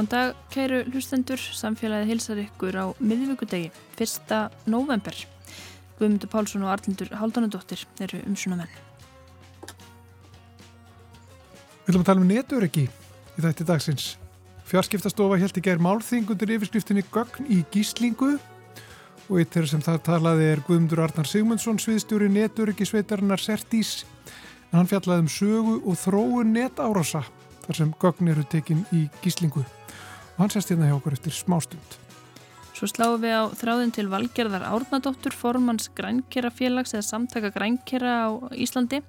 Góðan dag, kæru hlustendur, samfélagið hilsar ykkur á miðvíkudegi, 1. november. Guðmundur Pálsson og Arlindur Haldanadóttir eru umsuna menn. Við viljum að tala um netöryggi í þætti dagsins. Fjarskiptastofa held ekki er málþingundur yfirskriftinni gögn í gíslingu og eitt þeirra sem það talaði er Guðmundur Arnar Sigmundsson, sviðstjóri netöryggi sveitarinnar Sertís. En hann fjallaði um sögu og þróun netárása þar sem gögn eru tekin í gíslingu hann sest hérna hjá okkur eftir smástund. Svo sláum við á þráðin til valgerðar Árnadóttur, formans grænkerafélags eða samtaka grænkera á Íslandi.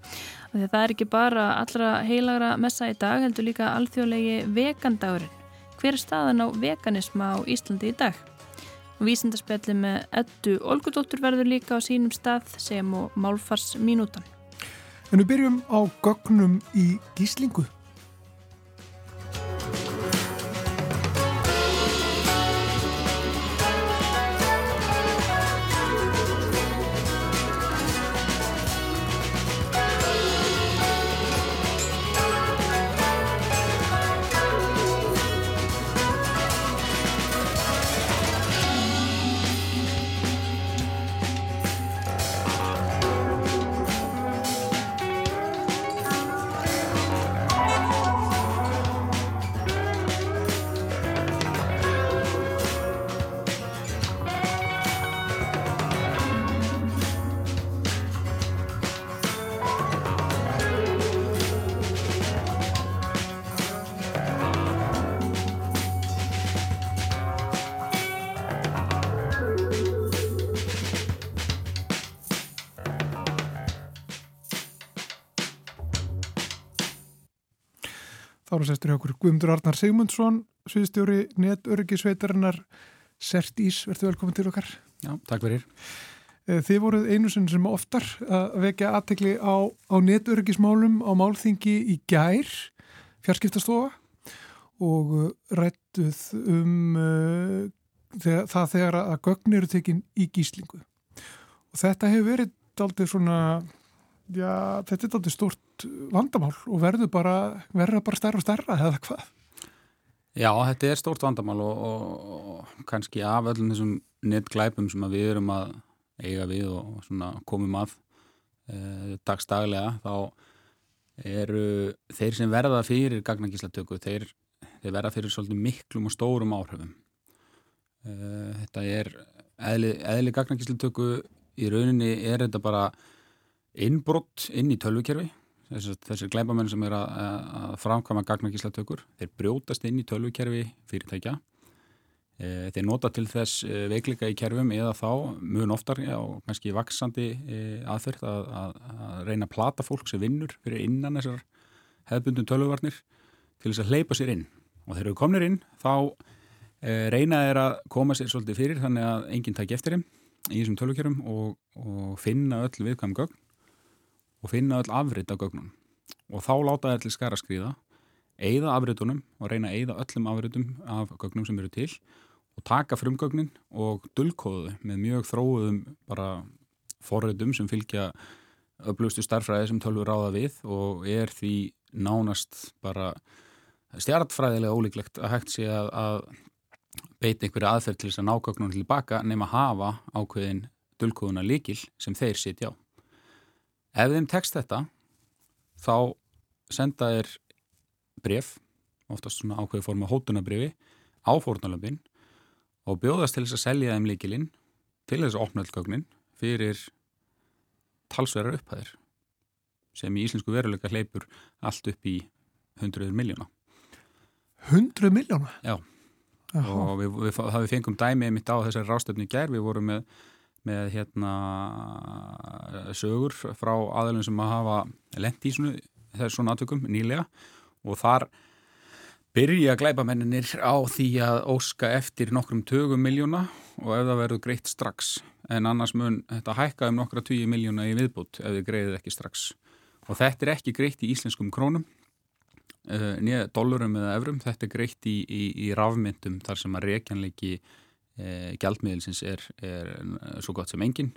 Það er ekki bara allra heilagra messa í dag, heldur líka alþjóðlegi vegandagurinn. Hver er staðan á veganisma á Íslandi í dag? Vísindarspjalli með Eddu Olgudóttur verður líka á sínum stað sem og Málfars mínútan. En við byrjum á gögnum í gíslingu. Sestur hjá okkur Guðmundur Arnar Sigmundsson, sviðstjóri netöryggisveitarinnar Sertís, verður velkomin til okkar. Já, takk fyrir. Eh, þið voruð einu sem sem oftar að vekja aðtekli á, á netöryggismálum á málþingi í gær, fjarskiptastofa og eh, rættuð um uh, þegar, það þegar að gögn eru tekin í gíslingu. Og þetta hefur verið aldrei svona, já, þetta er aldrei stort vandamál og verður bara, verður bara stærra og stærra eða hvað? Já, þetta er stórt vandamál og, og, og kannski af öllum þessum netglæpum sem við erum að eiga við og komum að e, dagstaglega þá eru þeir sem verða fyrir gagnagíslatöku, þeir, þeir verða fyrir svolítið miklum og stórum áhrifum. E, þetta er eðli, eðli gagnagíslatöku í rauninni er þetta bara innbrott inn í tölvukerfi þessir, þessir glæbamenn sem er að, að framkvæma gagnagíslatökur, þeir brjótast inn í tölvukerfi fyrirtækja. E, þeir nota til þess e, veikleika í kerfum eða þá mjög oftar já, og kannski vaksandi e, aðferð að, að, að reyna að plata fólk sem vinnur fyrir innan þessar hefðbundum tölvuvarnir til þess að hleypa sér inn. Og þegar þau komnir inn þá reyna þeir að koma sér svolítið fyrir þannig að enginn takk eftir þeim í þessum tölvukerfum og, og finna öll viðkvæm gögn og finna öll afrit af gögnum og þá láta þær til skara skrýða eigða afritunum og reyna að eigða öllum afritum af gögnum sem eru til og taka frumgögnin og dullkóðu með mjög þróðum bara forritum sem fylgja öflustu starfræði sem tölvu ráða við og er því nánast bara stjartfræðilega ólíklegt að hægt sé að, að beita einhverju aðferð til þess að ná gögnunum tilbaka nema hafa ákveðin dullkóðuna líkil sem þeir sitja á. Ef þeim tekst þetta, þá senda þeir bref, oftast svona ákveði forma hótunabrifi, á fórnalöfin og bjóðast til þess að selja þeim líkilinn til þess að opna allgögnin fyrir talsverðar upphæðir sem í íslensku veruleika hleypur allt upp í hundruður miljóna. Hundruð miljóna? Já, Aha. og við, við, við, fengum dæmið mitt á þessari rástöfni gær, við vorum með með hérna sögur frá aðlunum sem að hafa lent í svona, þess svona aðtökum nýlega. Og þar byrja glæbamenninir á því að óska eftir nokkrum tögum miljóna og ef það verður greitt strax. En annars mun þetta hækka um nokkra 20 miljóna í viðbútt ef þið greiðið ekki strax. Og þetta er ekki greitt í íslenskum krónum uh, nýja dólarum eða evrum, þetta er greitt í, í, í rafmyndum þar sem að reykjanleiki e, gjaldmiðilsins er, er svo gott sem engin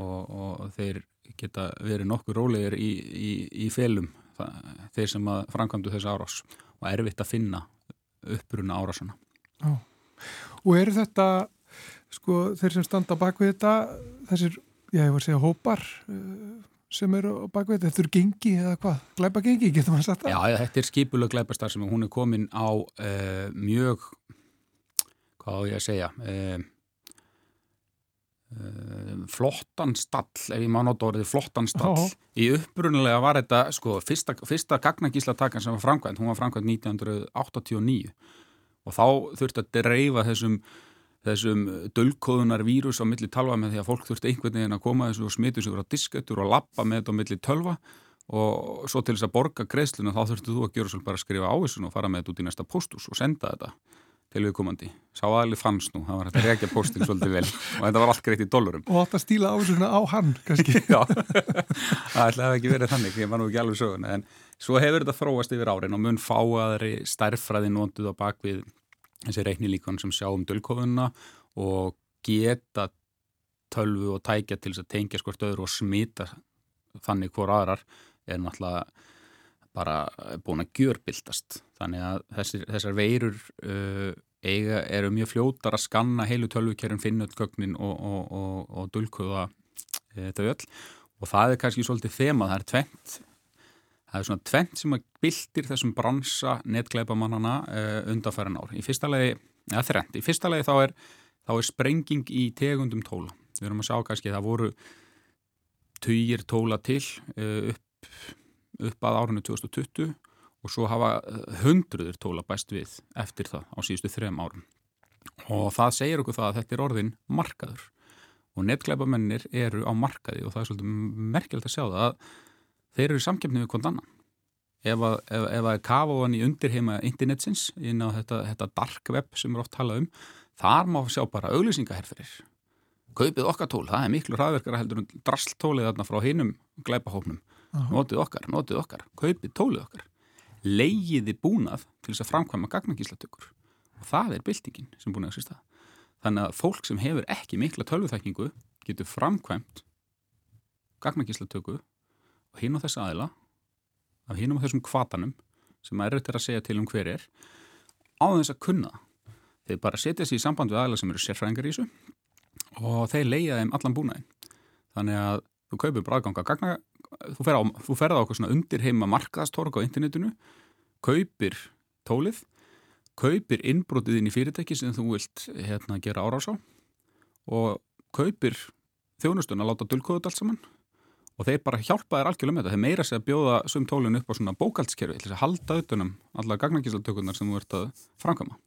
og, og þeir geta verið nokkuð rólegir í, í, í felum þeir sem framkvæmdu þessu árás og erfitt að finna uppruna árásana. Já. Og eru þetta, sko, þeir sem standa bak við þetta, þessir, já, ég var að segja hópar uh, sem eru bak við þetta, þetta eru gengi eða hvað, glæpa gengi, getur maður sagt það? Já, þetta er skipuleg glæpastar sem hún er komin á uh, mjög, hvað á ég að segja, uh, Uh, flottan stall, ef ég má nota orðið flottan stall, Já. í upprunulega var þetta, sko, fyrsta, fyrsta gagnagíslatakan sem var framkvæmt, hún var framkvæmt 1989 og þá þurfti að dreifa þessum þessum dölkóðunar vírus á milli talva með því að fólk þurfti einhvern veginn að koma þessu og smitu sig á diskettur og lappa með þetta á milli tölva. Og svo til þess að borga greiðsluna þá þurfti þú að gera svolítið bara að skrifa á þessu og fara með þetta út í næsta póstus og senda þetta til viðkomandi. Sá aðlið fannst nú, það var hægt að reykja postin svolítið vel og þetta var allt greitt í dollurum. Og að stíla ásuna á hann, kannski. Já, það ætlaði ekki verið þannig, ég var nú ekki alveg söguna, en svo hefur þetta þróast yfir árin og mun fáaðri stærfræði nónduð á bakvið þessi reiknilíkon sem sjá um dölkóðuna og geta tölvu og tækja til þess að tengja skvort öðru og smita þannig hvor aðrar er náttúrulega bara búin að gjörbildast þannig að þessir, þessar veirur uh, eiga eru mjög fljótar að skanna heilu tölvukerfin, finna öll gögnin og, og, og, og dulkuða uh, þau öll. Og það er kannski svolítið þema, það er tvent það er svona tvent sem að bildir þessum bransa netgleipamannana uh, undanfæran ár. Í fyrsta lagi eða þrent, í fyrsta lagi þá er þá er sprenging í tegundum tóla. Við erum að sjá kannski að það voru tugir tóla til uh, upp upp að árinu 2020 og svo hafa hundruður tóla bæst við eftir það á síðustu þrem árum. Og það segir okkur það að þetta er orðin markaður og netglæbamennir eru á markaði og það er svolítið merkjöld að sjá það að þeir eru í samkjöfni við hvern annan. Ef að, ef, ef að kafa hann í undirheima internetsins inn á þetta, þetta dark web sem er oft talað um, þar má sjá bara auglýsingaherferir. Kaupið okkar tól, það er miklu hraðverkara heldur en drastltólið þarna frá hinum glæpahópnum notið okkar, notið okkar, kaupið tólið okkar leigiði búnað til þess að framkvæma gagnagíslatökur og það er byltingin sem búin að stað. Þannig að fólk sem hefur ekki mikla tölvuþækningu getur framkvæmt gagnagíslatöku og hinn á þess aðila af hinn á þessum kvatanum sem er auðvitað að segja til um hver er á þess að kunna. Þeir bara setja sér í samband við aðila sem eru sérfræðingar í þessu og þeir leiða þeim allan búnaðin þannig að þú kaupir bræðganga gagna þú ferð á, þú ferð á okkur svona undirheima markaðstorg á internetinu kaupir tólið kaupir innbrotið inn í fyrirtæki sem þú vilt hérna gera árás á og kaupir þjónustun að láta dulkóðut allt saman og þeir bara hjálpa þér algjörlega með þetta þeir meira sig að bjóða sum tólun upp á svona bókaldskerfi til þess að halda utanum alla gagnagíslatökunar sem þú ert að framkama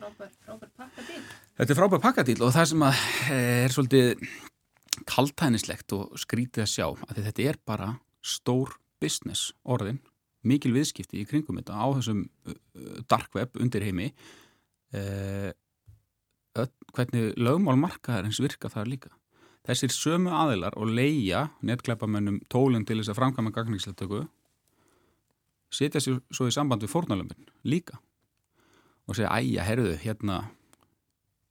Frábær, frábær pakkadíl. Þetta er frábær pakkadíl og það sem að er svolítið kaltænislegt og skrítið að sjá að þetta er bara stór business orðin, mikil viðskipti í kringum þetta á þessum dark web undir heimi eh, hvernig lögmálmarkaðarins virka þar líka. Þessir sömu aðilar og leia netgleipamönnum tólinn til þess að framkvæma gagningsleitöku setja sér svo í samband við fórnalömbin líka og segja, æja, herruðu, hérna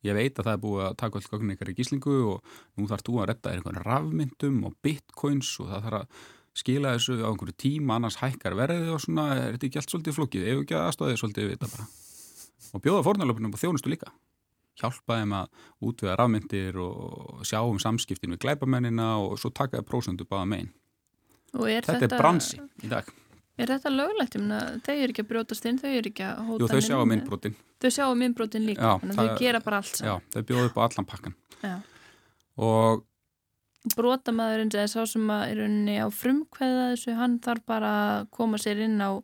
ég veit að það er búið að taka öll gögnin ykkar í gíslingu og nú þarf þú að retta einhvern rafmyndum og bitcoins og það þarf að skila þessu á einhverju tíma annars hækkar verðið og svona. Er þetta ekki allt svolítið flókið, ef ekki aðstofið svolítið við þetta bara? Og bjóða fórnalöpunum og þjónustu líka. Hjálpa þeim að útvega rafmyndir og sjá um samskiptin við glæpamennina og svo taka það prósundu báða megin. Þetta, þetta er bransi í dag Er þetta löglegt? Þau eru ekki að brjótast inn, þau eru ekki að hóta Jú, þau sjá um innbrotin Þau sjá um innbrotin líka, Já, þannig að það- þau gera bara allt Já, saman. þau bjóðu upp á allan pakkan Já. og Brotamæðurinn eða sá sem að er unni á frumkveða þessu, hann þarf bara að koma sér inn á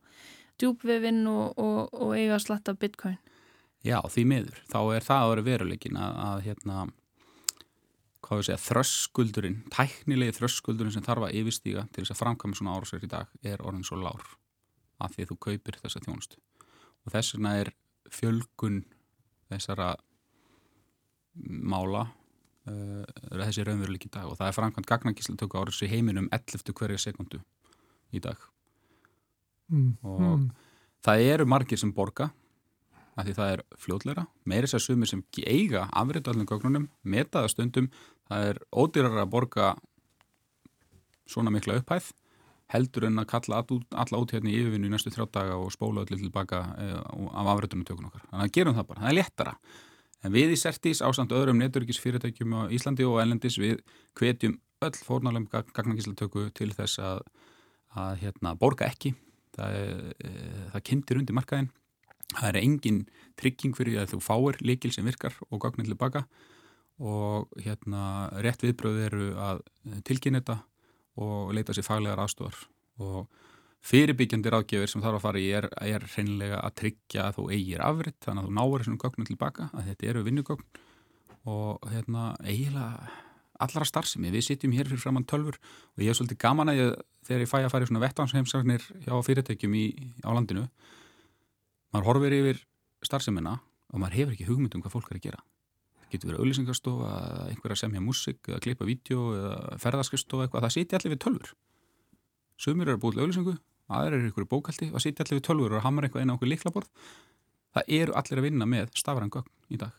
djúbvefinn og, og, og eiga að slatta bitcoin. Já, því miður. Þá er það að vera veruleikin að, að hérna, hvað við segja, þröskuldurinn, tæknilegi þröskuldurinn sem þarf að yfirstíga til þess að framkvæma svona árásverð í dag er orðin svo lár af því að þú kaupir þessa þjónustu. Og þess vegna er fjölgun þessara mála uh, þessi raunveruleik í dag og það er framkvæmt gagnakíslatöku árið í heiminum 11. hverja sekundu í dag. Mm. Og- Mm. Það eru margir sem borga af því það er fljótleira, meiri sér sumir sem eiga afrið öllum gögnunum, metaða stundum, það er ódýrar að borga svona mikla upphæð heldur en að kalla alla út hérna í yfirvinnu í næstu þrjá daga og spóla öllu tilbaka eh, af afritunum tökun okkar. Þannig að gerum það bara, það er léttara. En við í Sertís ásamt öðrum neturikisfyrirtækjum á Íslandi og Ellendis við hvetjum öll fórnalum gagnakíslatöku til þess að, að hérna, borga ekki. Það, e, það kynntir undir markaðin. Það er engin trygging fyrir að þú fáir líkil sem virkar og gagnin tilbaka og hérna rétt viðbröð eru að tilkynna þetta og leita sér faglegar aðstofar og fyrirbyggjandi ráðgefir sem þarf að fara í er, er hreinlega að tryggja að þú eigir afrið þannig að þú náður þessum gögnum tilbaka að þetta eru vinnugögn. Og hérna eiginlega allra starfsemi, við sitjum hér fyrir framann tölfur og ég er svolítið gaman að ég þegar ég fæ að fara í svona vettansheimsagnir hjá fyrirtækjum í, á landinu maður horfir yfir starfsemina og maður hefur ekki hugmyndum hvað fólk er að gera getur verið auðlýsingarstofa, einhverja semja músik eða klippa vídeo eða ferðarskristofa eitthvað, það sitja allir við tölfur sumir eru að búið auðlýsingu aðra eru ykkur bókaldi, það sitja allir við tölfur og hamar eitthvað á okkur líklaborð það eru allir að vinna með stafrangögn í dag.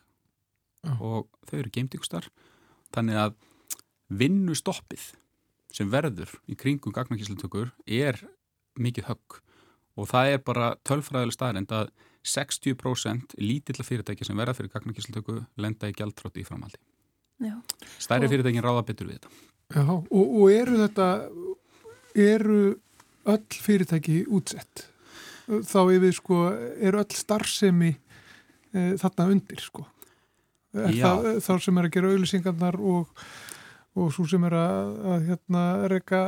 Uh. og þau eru geimtíkustar þannig að vinnustoppið sem verður í kringum gagnakíslutökur er mikið högg. Og það er bara tölfræðileg staðrind að 60% lítilla fyrirtæki sem verða fyrir gagnakíslutöku lenda í gjaldtrótti í framhaldi. Já. Stærri fyrirtækin ráða betur við þetta. Já, og, og eru þetta, eru öll fyrirtæki útsett? Þá yfir, sko, eru öll starfsemi e, þarna undir, sko? Er Já. það þá sem er að gera auðlisingarnar og og svo sem er að, að hérna, reyka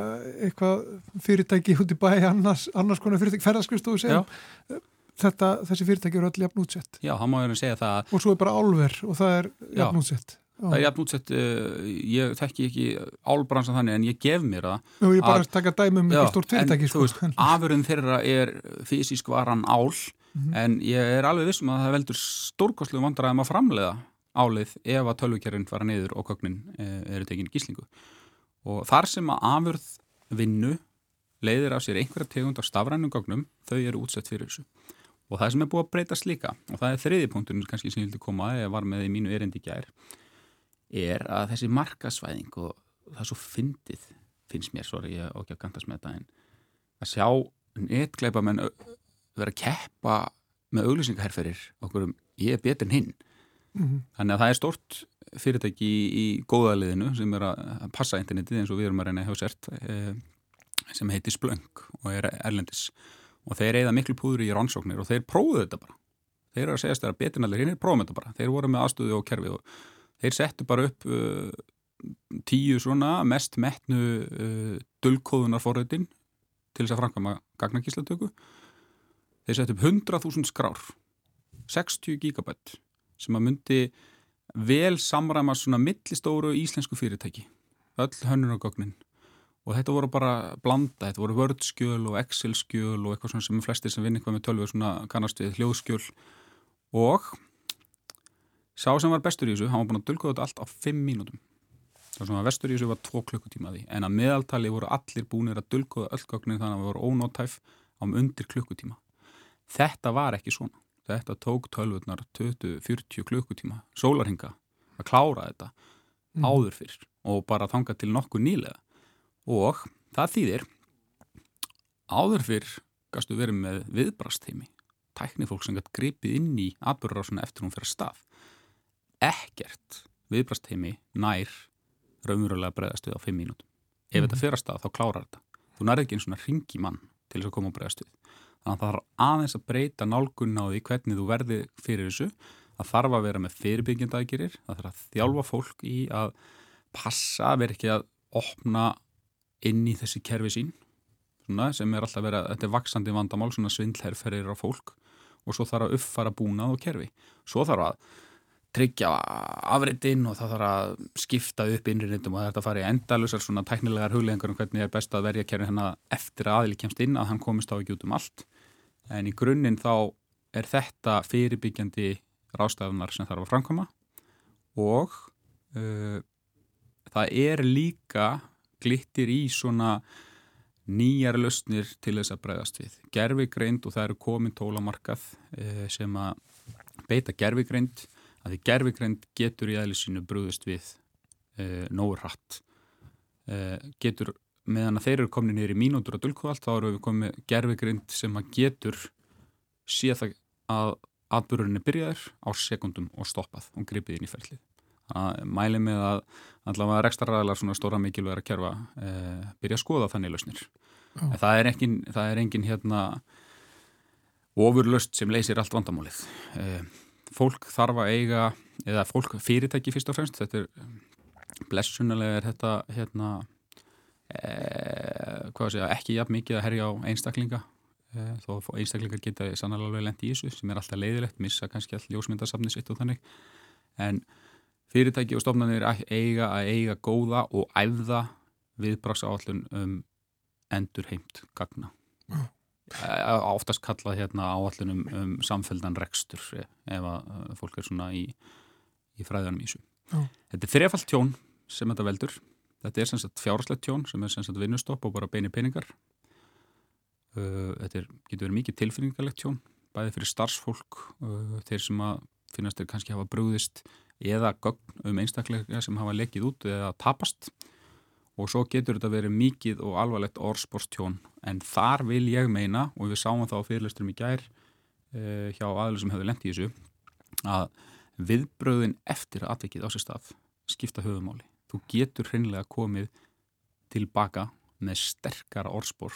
eitthvað fyrirtæki út í bæ annars, annars konar fyrirtæki ferðarskristofu sem þetta, þessi fyrirtæki eru allir jafn útsett. Já, hann má hérna segja það. Og svo er bara álver og það er jafn útsett. Það er jafn útsett, uh, ég þekki ekki álbransan þannig en ég gef mér það. Jú, ég bara að taka dæmi um eitthvað stórt fyrirtæki. En sko. þú veist, afurinn þeirra er fysisk varan ál mm -hmm. en ég er alveg vissum að það veldur stórkoslu vandræðum að framlega álið ef að tölvukerfinn fara niður og köknin eh, eru tekinni gíslingu. Og þar sem að afurð vinnu leiðir af sér einhverja tegund af stafrænum gögnum, þau eru útsett fyrir þessu. Og það sem er búið að breytast líka, og það er þriði punkturinn kannski sem ég vildi koma að ég var með í mínu erindi gær, er að þessi markasvæðing og það er svo fyndið, finnst mér, sorry, ég á ekki að gandast með þetta, en að sjá netgleipa menn vera að keppa með auglýsingaherferir okkur um ég er betur en hinn. Mm -hmm. Þannig að það er stort fyrirtæki í, í góðaliðinu sem er að passa internetið eins og við erum að reyna hjá sért eh, sem heitir Splöng og er erlendis og þeir eigða miklu púður í rannsóknir og þeir prófuðu þetta bara. Þeir eru að segja að það er betur en allir hinn er prófum þetta bara. Þeir voru með aðstöðu og kerfi og þeir settu bara upp uh, tíu svona mest metnu uh, dullkóðunarforröðin til þess að framkama gagnakíslatöku þeir settu upp 100.000 skrár 60 gigabætt sem að myndi vel samræma svona millistóru íslensku fyrirtæki. Öll hönnun og gögnin og þetta voru bara blanda, þetta voru Word-skjöl og Excel-skjöl og eitthvað sem flestir sem vinn eitthvað með tölvu svona kannast við hljóðskjöl. Og sá sem var bestur í þessu, hann var búin að dölkóða þetta allt á 5 mínútum. Sá sem var bestur í þessu var 2 klukkutíma því. En að meðaltali voru allir búinir að dölkóða öll gögnin þannig að það voru ónóttæf á undir klukkutíma. Þetta var ekki svona. Þetta tók tölvurnar 20-40 klukkutíma sólarhinga að klára þetta mm. áður fyrr og bara þanga til nokkuð nýlega og það þýðir áður fyrr gastu verið með viðbrastheimi tæknifólk sem gæti gripið inn í atbyrgarásuna eftir hún fyrir stað. Ekkert viðbrastheimi nær raunverulega bregðast við á 5 mínútum. Ef mm. þetta fyrir stað þá klárar þetta. Þú nærði ekki einn svona ringi mann til þess að koma og bregðast við. Þannig að það þarf aðeins að breyta nálgunna á því hvernig þú verði fyrir þessu. Það þarf að vera með fyrirbyggjandaggerir það þarf að þjálfa fólk í að passa, vera ekki að opna inn í þessi kerfi sín svona, sem er alltaf verið að þetta er vaksandi vandamál, svona svindlherferir á fólk og svo þarf að uppfara búnað og kerfi. Svo þarf að tryggja afriðinn og það þarf að skipta upp innriðindum og þetta fari endalusar svona teknilegar hugleðingar um hvernig er best að verja kerfi hérna eftir að aðli kemst inn að hann komist á ekki út um allt. En í grunninn þá er þetta fyrirbyggjandi rástafunar sem þarf að framkoma og uh, það er líka glittir í svona nýjar lausnir til þess að bregðast við. Gerfigreind og það eru komin tólamarkað eh, sem að beita gerfigreind að því gerfigreind getur í aðlisínu brúðist við eh, nógur hatt. Eh, getur meðan að þeir eru komin nýri mínútur og dölkvöld þá eru við komið gerfigrind sem að getur séð það að atbyrjurinn er byrjaður á sekundum og stoppað og gripið inn í ferlið. Það mæli með að allavega rekstarraðalar svona stóra mikilvægur að kerfa e, byrja að skoða þannig lausnir. Oh. Það er engin, það er engin hérna ofurlöst sem leysir allt vandamálið. E, fólk þarf að eiga, eða fólk fyrirtæki fyrst og fremst, þetta er blessunulega er þetta hérna e, hvað sé ég, ekki jafn mikið að herja á einstaklinga þó einstaklingar geta sannlega lendi í þessu sem er alltaf leiðilegt, missa kannski all ljósmyndasafni sitt og þannig en fyrirtæki og stofnarnir eiga að eiga góða og æfða viðbraks áallun um endur heimt gagna oftast kallað hérna áallun um, um samfélgdan rekstur ef að fólk er svona í, í fræðanum í þessu. Mm. þetta er þrefald tjón sem þetta veldur. Þetta er sem sagt fjárslegt tjón sem er sem sagt vinnustopp og bara beini peningar. Þetta er, getur verið mikið tilfinningarlegt tjón bæði fyrir starfsfólk þeir sem að finnast þeir kannski hafa brúðist eða gögn um einstaklega sem hafa lekkið út eða tapast. Og svo getur þetta verið mikið og alvarlegt orðsporstjón. En þar vil ég meina og við sáum það á fyrirlisturum í gær eh, hjá aðlur sem hefur lendið í þessu að viðbröðin eftir aðvikið á sér stað skipta höfumáli. Þú getur hreinlega komið tilbaka með sterkara orðspor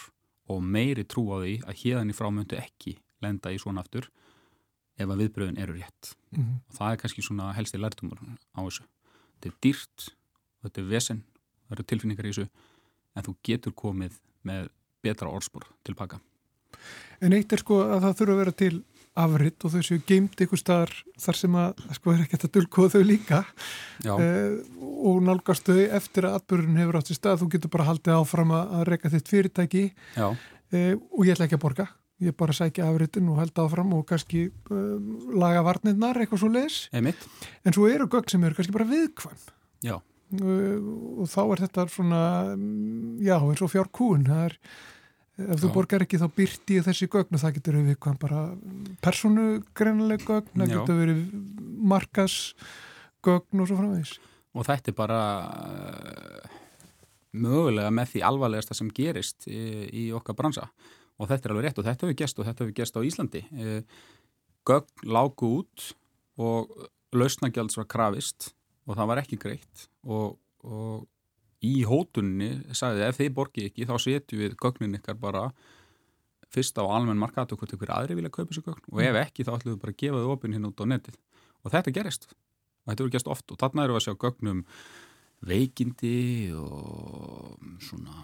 og meiri trú á því að hérðan í frámöndu ekki lenda í svona aftur ef að viðbröðin eru rétt. Mm -hmm. og það er kannski svona helsti lærtumur á þessu. Þetta er dýrt þetta er vesen, það eru tilfinningar í þessu en þú getur komið með betra orðspor tilbaka En eitt er sko að það þurfa að vera til afritt og þau séu geimt ykkur staðar þar sem að sko er ekkert að dulkoða þau líka. Eh, og nálgast þau eftir að atbyrjun hefur átt í stað. Þú getur bara haldið áfram að reyka þitt fyrirtæki. Eh, og ég ætla ekki að borga ég bara sækja afritin og held áfram og kannski um, laga varnirnar eitthvað svo leis en svo eru gögn sem eru kannski bara viðkvæm. Uh, og þá er þetta svona um, já eins og fjárkún það er ef já. þú borgar ekki þá byrti þessi gögn og það getur við viðkvæm bara persónugreinileg gögn það getur verið markas gögn og svo framvegs og þetta er bara uh, mögulega með því alvarlegasta sem gerist í, í okkar bransa og þetta er alveg rétt og þetta hefur gæst og þetta hefur gæst á Íslandi. E, gögn lágu út og lausnagjalds var krafist og það var ekki greitt. Og, og í hótunni sagði ef þið borgi ekki þá setjum við gögnin ykkar bara fyrst á almenn markat og hvort ykkur aðri vilja kaupa þessu gögn. Og ef ekki þá ætlum við bara að gefa þau opinn hinn út á netið. Og þetta gerist. Og þetta verður gæst oft. Og þarna eru við að sjá gögnum veikindi og svona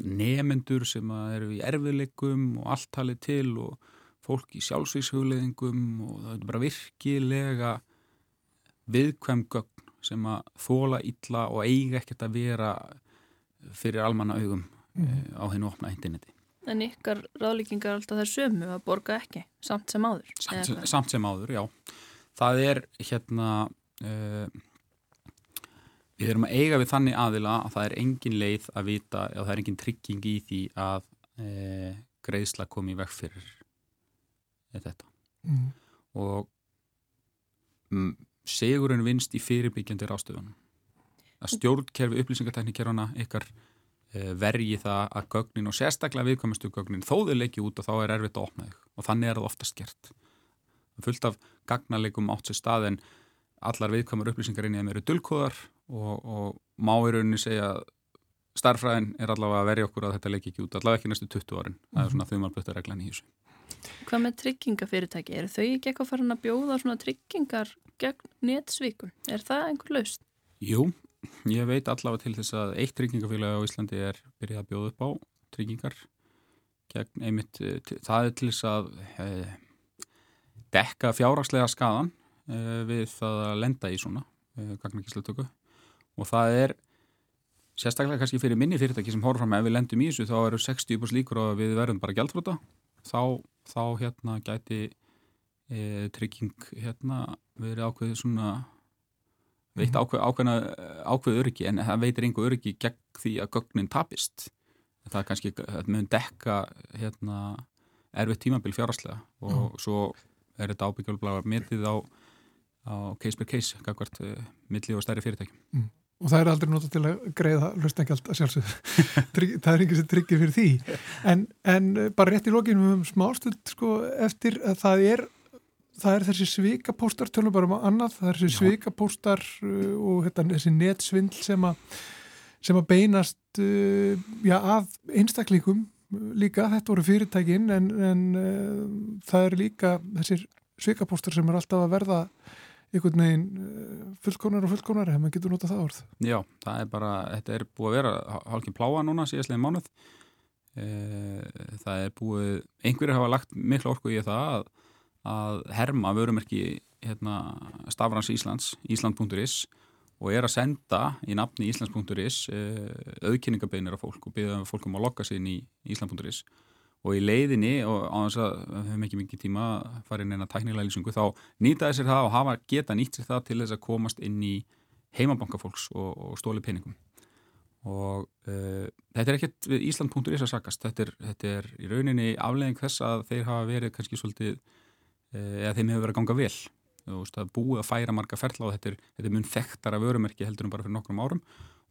nefendur sem eru í erfiðleikum og allt talið til og fólk í sjálfsvíshugleðingum og það er bara virkilega viðkvæm gögn sem að þóla illa og eiga ekkert að vera fyrir almanna augum mm. á hennu opna interneti. En ykkar ráðlíkingar alltaf er sömu að borga ekki, samt sem áður? Samt, samt sem áður, já. Það er hérna... Uh, Við erum að eiga við þannig aðila að það er engin leið að vita eða það er engin trygging í því að e, greiðsla komi vekk fyrir þetta. Mm. Og mm, segurinn vinst í fyrirbyggjandi rástöðunum. Að stjórnkerfi upplýsingarteknikerfana ykkar e, vergi það að gögnin og sérstaklega viðkomastu gögnin þó þau leiki út og þá er erfitt að opna þau og þannig er það oftast gert. Fullt af gagnarleikum átt sér stað en allar viðkomar upplýsingar inn í þeim eru dullkóðar og, og má í rauninni segja starfræðin er allavega að verja okkur að þetta leiki ekki út, allavega ekki næstu 20 árin mm -hmm. það er svona þauðmalbötta reglan í þessu Hvað með tryggingafyrirtæki? Er þau ekki eitthvað farin að bjóða svona tryggingar gegn netsvíkun? Er það einhver laust? Jú, ég veit allavega til þess að eitt tryggingafélagi á Íslandi er byrjað að bjóða upp á tryggingar gegn einmitt, eh, það er til þess að eh, dekka fjárhagslega skadan eh, við það að lenda í svona eh, gagnakíslutöku og það er sérstaklega kannski fyrir minni fyrirtæki sem horfram ef við lendum í þessu þá eru 60% líkur og við verðum bara gældfrúta þá, þá hérna gæti e, trygging hérna verið ákveðið svona veit mhm. ákveð, ákveðna ákveð öryggi en það veitir einhver öryggi gegn því að gögnin tapist það er kannski, það mögum dekka hérna erfið tímabil fjáraslega og mm. svo er þetta ábyggjálflega metið á, á case per case, kakvart uh, milli og stærri fyrirtækjum mm. Og það er aldrei notað til að greiða hlustengjald að sjálfsögðu. Það er sem tryggir fyrir því. En, en bara rétt í lókinu um smástund sko eftir að það er það er þessi svikapóstar, tölum bara um annað það er þessi svikapóstar uh, og þetta, þessi netsvindl sem að sem að beinast uh, já, að einstakleikum líka, þetta voru fyrirtækin en, en það er líka þessir svikapóstar sem er alltaf að verða einhvern veginn uh, fullkonar og fullkonar ef maður getur notað það orð. Já, það er bara, þetta er búið að vera hálkinn pláa núna síðastlega mánuð. E, það er búið einhverjir hafa lagt miklu orku í það að, að herma vörumerki hérna, Stafrans Íslands Ísland.is og er að senda í nafni Íslands.is eh, auðkynningabeinir af fólk og byrja fólkum að lokka sér inn í Ísland.is og í leiðinni og á þess að við hefum ekki mikið tíma að fara inn eina tæknilega lýsingu þá nýtaði sér það og hafa geta nýtt sér það til þess að komast inn í heimabankafólks og, og stóli peningum. Og uh, þetta er ekkert við Ísland.is að sakast. Þetta er, þetta er í rauninni aflegging þess að þeir hafa verið kannski svolítið uh, eða þeim hefur verið að ganga vel. Að búið að færa marga ferla og þetta er, þetta er mun þekktara vörumerki heldur en bara fyrir nokkrum árum.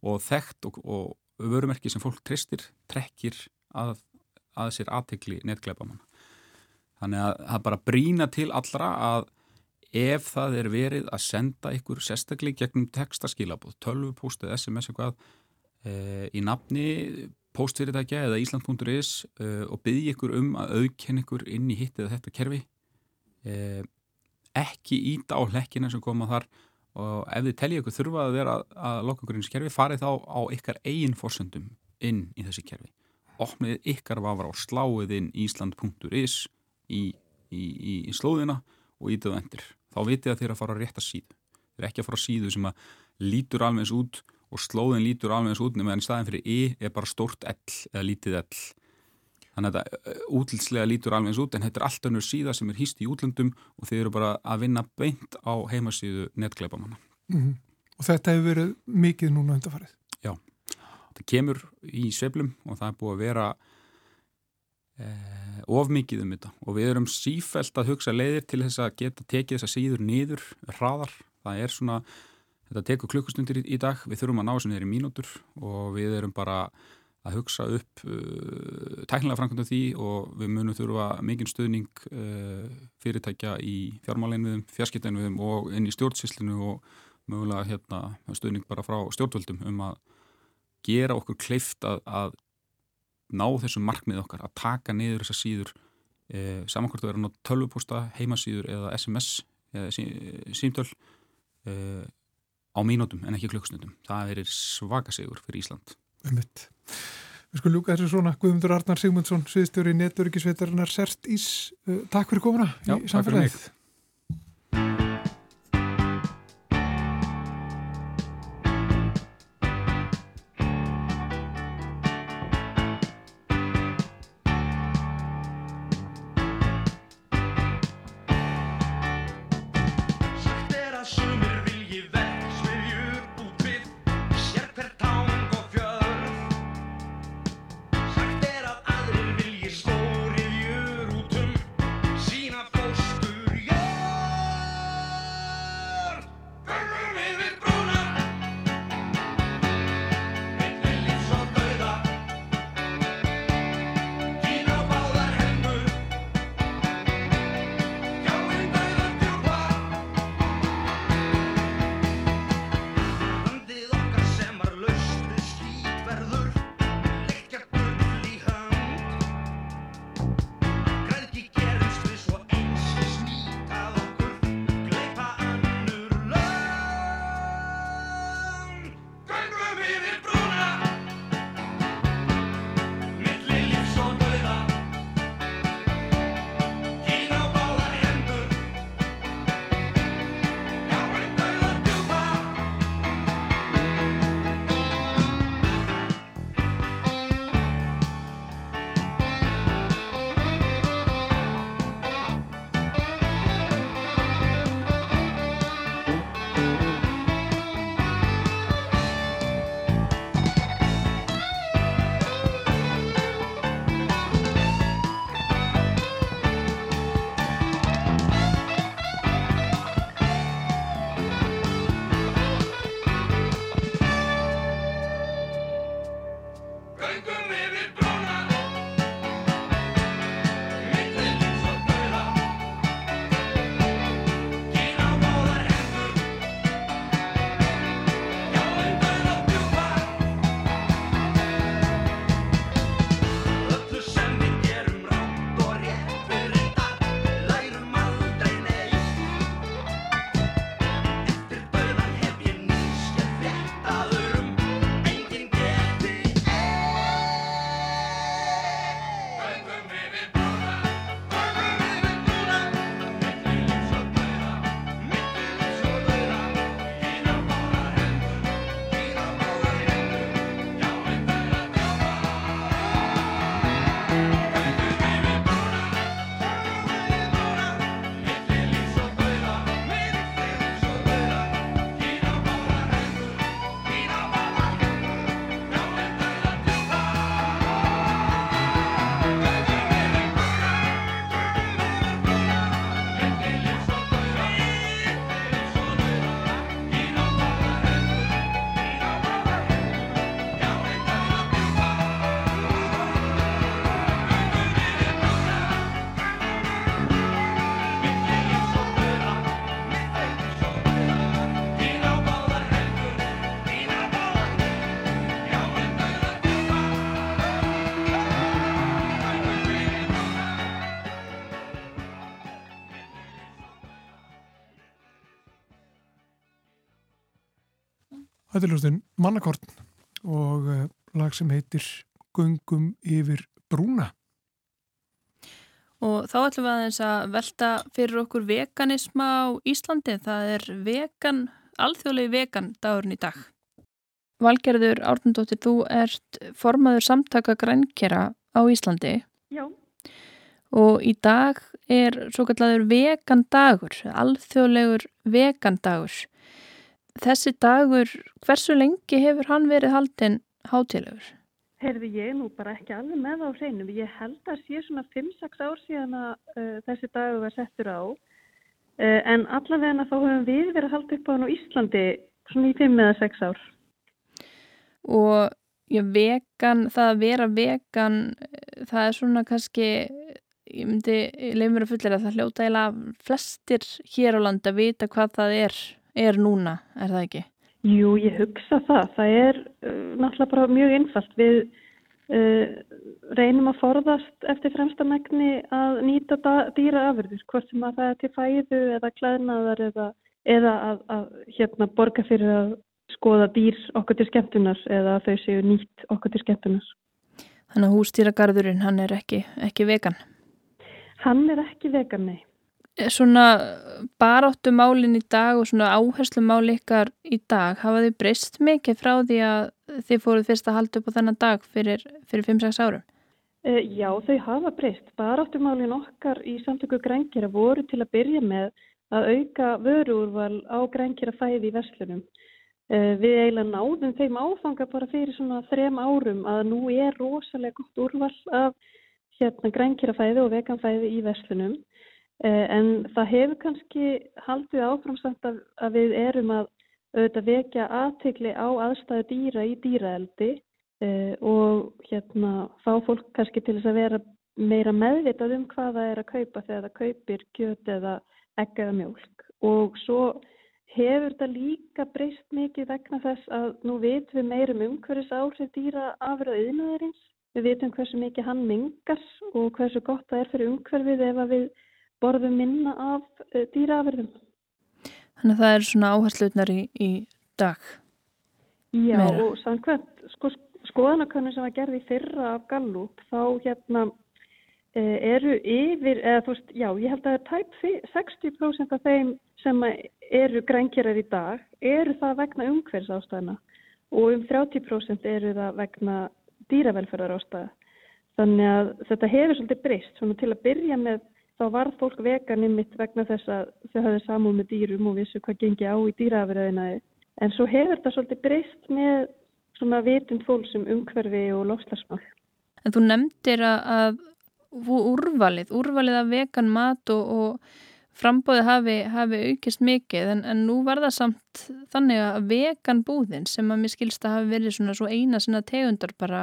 Og þekkt og, og vörumerki sem fólk tristir trekkir að, að sér aðtegli netgleipa manna. Þannig að það bara brína til allra að ef það er verið að senda ykkur sérstaklega gegnum textaskilabóð, tölvupóstið, SMS eitthvað e, í nafni postfyrirtækja eða Ísland.is e, og byggja ykkur um að auðkenn ykkur inn í hitt eða þetta kerfi e, ekki íta á hlekkina sem koma þar og ef þið telja ykkur þurfa að vera að loka ykkur eins kerfi, farið þá á ykkar eigin fórsöndum inn í þessi kerfi opnið ykkar vafra og sláið inn Ísland.is í, í, í, í slóðina og ítið endur. Þá vitið að er að fara að rétta síðu. Er ekki að fara að síðu sem að lítur alveg út og slóðin lítur alveg út nema en staðin fyrir I er bara stort L eða lítið L Þannig að þetta útlýtslega lítur alveg eins út en þetta er allt önnur síða sem er hýst í útlöndum og þeir eru bara að vinna beint á heimasíðu netgleipamanna. Mm -hmm. Og þetta hefur verið mikið núna undarfarið? Já, kemur í sveplum og það er búið að vera eh, of mikið um þetta og við erum sífælt að hugsa leiðir til þess að geta tekið þessa síður niður hraðar. Það er svona, þetta tekur klukkustundir í, í dag, við þurfum að ná þessu niður í mínútur og við erum bara að hugsa upp uh, tæknilega framkvæmda því og við munum þurfa mikinn stuðning uh, fyrirtækja í fjármálinniðum, fjarskiptæniðum og inn í stjórnsýslinu og mögulega hérna, stuðning bara frá stjórnvöldum um að gera okkur kleift að, að ná þessum markmið okkar, að taka niður þessar síður eh, samankvæmt að vera nátt tölvupósta, heimasíður eða SMS eða sí, símtöl eh, á mínútum en ekki klukksnundum. Það er svaka sigur fyrir Ísland. Umvitt. Við skulum ljúka þessu svona Guðmundur Arnar Sigmundsson, sviðstjóri Neturikisveitarinnar Sert Ís. Uh, takk fyrir komuna Já, í samfélagið. Hlustun Mannakorn og uh, lag sem heitir Gungum yfir brúna. Og þá ætlum við aðeins að velta fyrir okkur veganisma á Íslandi. Það er vegan, alþjóðlegi vegan dagurinn í dag. Valgerður Árnundóttir, þú ert formaður samtaka grænkera á Íslandi. Já. Og í dag er svo kallar vegan dagur, alþjóðlegur vegan dagur. Þessi dagur, hversu lengi hefur hann verið haldinn hátilegur? Herði ég nú bara ekki alveg með á hreinum. Ég held að sé svona 5-6 ár síðan að uh, þessi dagur var settur á. Uh, en allavega þá hefum við verið að halda upp á hann á Íslandi svona í 5 eða 6 ár. Og já, vegan, það að vera vegan, það er svona kannski, ég myndi leið mér að fullera að það hljóta eila flestir hér á landi að vita hvað það er, er núna, er það ekki? Jú, ég hugsa það. Það er uh, náttúrulega bara mjög einfalt. Við uh, reynum að forðast eftir fremsta megni að nýta dýra afurður, hvort sem að það er til fæðu eða klæðnaðar eða, eða að, að hérna, borga fyrir að skoða dýr okkur til skemmtunar eða þau séu nýtt okkur til skemmtunar. Þannig að hústýragarðurinn, hann er ekki, ekki vegan? Hann er ekki vegan, nei. Svona baráttu málinn í dag og svona áherslu máli ykkar í dag, hafa þið breyst mikið frá því að þið fóruð fyrst að halda upp á þennan dag fyrir, fyrir 5-6 árum? Uh, já, þau hafa breyst. Baráttu málinn okkar í samtöku grænkjara voru til að byrja með að auka vöruúrval á grænkjara fæði í verslunum. Uh, við eiginlega náðum þeim áfanga bara fyrir svona þrem árum að nú er rosalega gott úrval af hérna grænkjara fæði og veganfæði í verslunum en það hefur kannski haldið áframsamt að, að við erum að auðvitað vekja aðtegli á aðstæðu dýra í dýraeldi eh, og hérna fá fólk kannski til þess að vera meira meðvitað um hvað það er að kaupa þegar það kaupir kjöt eða egg eða mjölk. Og svo hefur þetta líka breyst mikið vegna þess að nú vitum við meirum umhverfis áhrif dýra afrið yðnaðarins. Við vitum hversu mikið hann mingar og hversu gott það er fyrir umhverfið ef að við borðum minna af uh, dýraafyrðum. Þannig að það er svona áhersluðnar í, í dag? Já Meira. og samkvæmt sko, skoðanakönnum sem var gerði fyrra af Gallup þá hérna uh, eru yfir, eða þú veist, já ég held að tæp 60% af þeim sem eru grænkjærar í dag eru það vegna umhverfs ástæðina og um 30% eru það vegna dýravelferðar ástæða. Þannig að þetta hefur svolítið breyst, svona til að byrja með þá varð fólk vegan ymitt vegna þess að þau hafði samúð með dýrum og vissu hvað gengi á í dýraafræðinaði. En svo hefur þetta svolítið breyst með svona vitund fólksum umhverfi og lofslagsmál. En þú nefndir að, að úrvalið, úrvalið af vegan mat og, og frambóði hafi, hafi aukist mikið en, en nú var það samt þannig að vegan búðin sem að mér skilst að hafi verið svona svo eina sinna tegundar bara,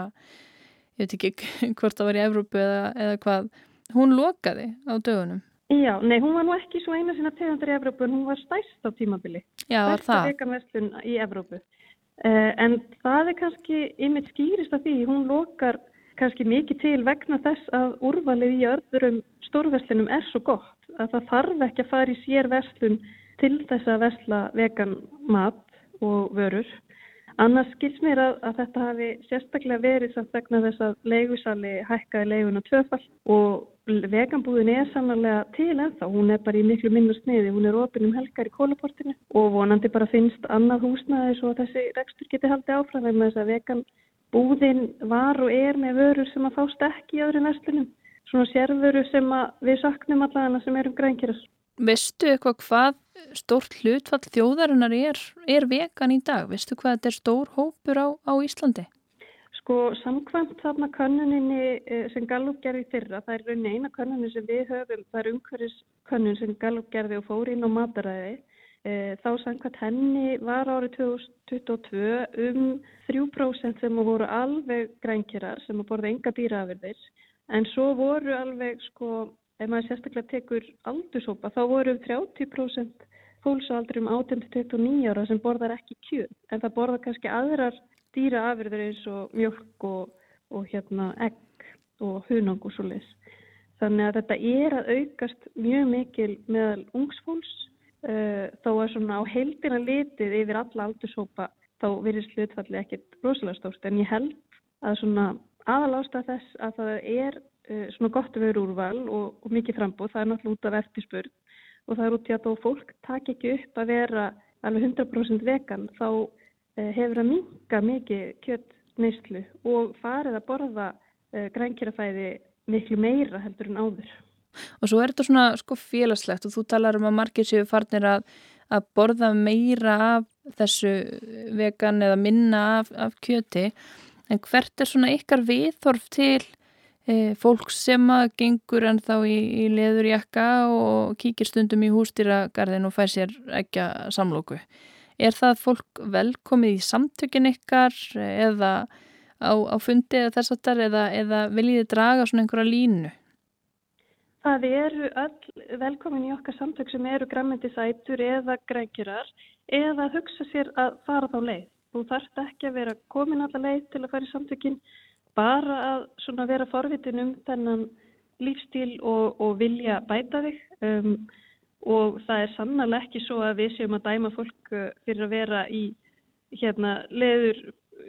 ég veit ekki hvort það var í Evrópu eða, eða hvað hún lokaði á dögunum. Já, nei, hún var nú ekki svo eina sinna tegundar í Evrópu en hún var stæst á tímabili. Já, það? Stærsta veganverslun í Evrópu. Uh, en það er kannski yfir skýrist af því, hún lokar kannski mikið til vegna þess að úrvalið í öðrum stórverslunum er svo gott að það þarf ekki að fara í sér verslun til þess að versla vegan mat og vörur. Annars skils mér að, að þetta hafi sérstaklega verið samt vegna þess að leigusali hækkaði leiguna tvöfall og veganbúðin er sannlega til ennþá. Hún er bara í miklu minnu sniði. Hún er ofin um helgar í kólaportinu og vonandi bara finnst annað húsnaði svo að þessi rekstur geti haldið áfram með þess að veganbúðin var og er með vörur sem að fást ekki í öðru næstunum. Svona sérvöru sem við saknum allavega sem erum grænkjærast. Veistu eitthvað hvað stórt hlutfall þjóðarinnar er, er vegan í dag? Veistu hvað þetta er stór hópur á, á Íslandi? Sko samkvæmt þarna kannuninni eh, sem Gallup gerði fyrra, það er raunin eina kannunni sem við höfum, það er umhverfiskannun sem Gallup gerði og fór inn á mataræði. E, þá samkvæmt henni var árið 2022 um 3% sem voru alveg grænkjörar sem að borða enga dýraafyrðir en svo voru alveg sko ef maður sérstaklega tekur aldurshópa þá voru 30% fólksaldri um 18-29 ára sem borðar ekki kjöð en það borðar kannski aðrar dýra afyrður eins og mjölk og, og hérna egg og hunang og svo leis. Þannig að þetta er að aukast mjög mikil meðal ungsfólks uh, þó að svona á heildina litið yfir alla aldurshópa þá virðist hlutfalli ekkert rosalega stórt. En ég held að svona aðalásta þess að það er uh, svona gott að vera úrval og, og mikið frambóð, það er náttúrulega út af eftirspurð og það er út í að þó fólk takk ekki upp að vera alveg 100% vegan þá hefur að minga mikið kjött neyslu og farið að borða uh, grænkjörafæði miklu meira heldur en áður. Og svo er þetta svona sko félagslegt og þú talar um að margir séu farnir að, að borða meira af þessu vegan eða minna af, af kjöti en hvert er svona ykkar viðþorf til e, fólk sem að gengur en þá í, í leðurjakka og kíkir stundum í hústýragarðin og fær sér ekki að samlóku. Er það fólk velkomið í samtökin ykkar eða á, á fundi eða þess aftar eða, eða viljið þið draga svona einhverja línu? Það eru öll velkomin í okkar samtök sem eru grammendisætur eða grækjurar eða hugsa sér að fara þá leið. Þú þarft ekki að vera komin alla leið til að fara í samtökin, bara að vera forvitin um þennan lífstíl og, og vilja bæta þig um, og það er sannlega ekki svo að við séum að dæma fólk uh, fyrir að vera í hérna, leður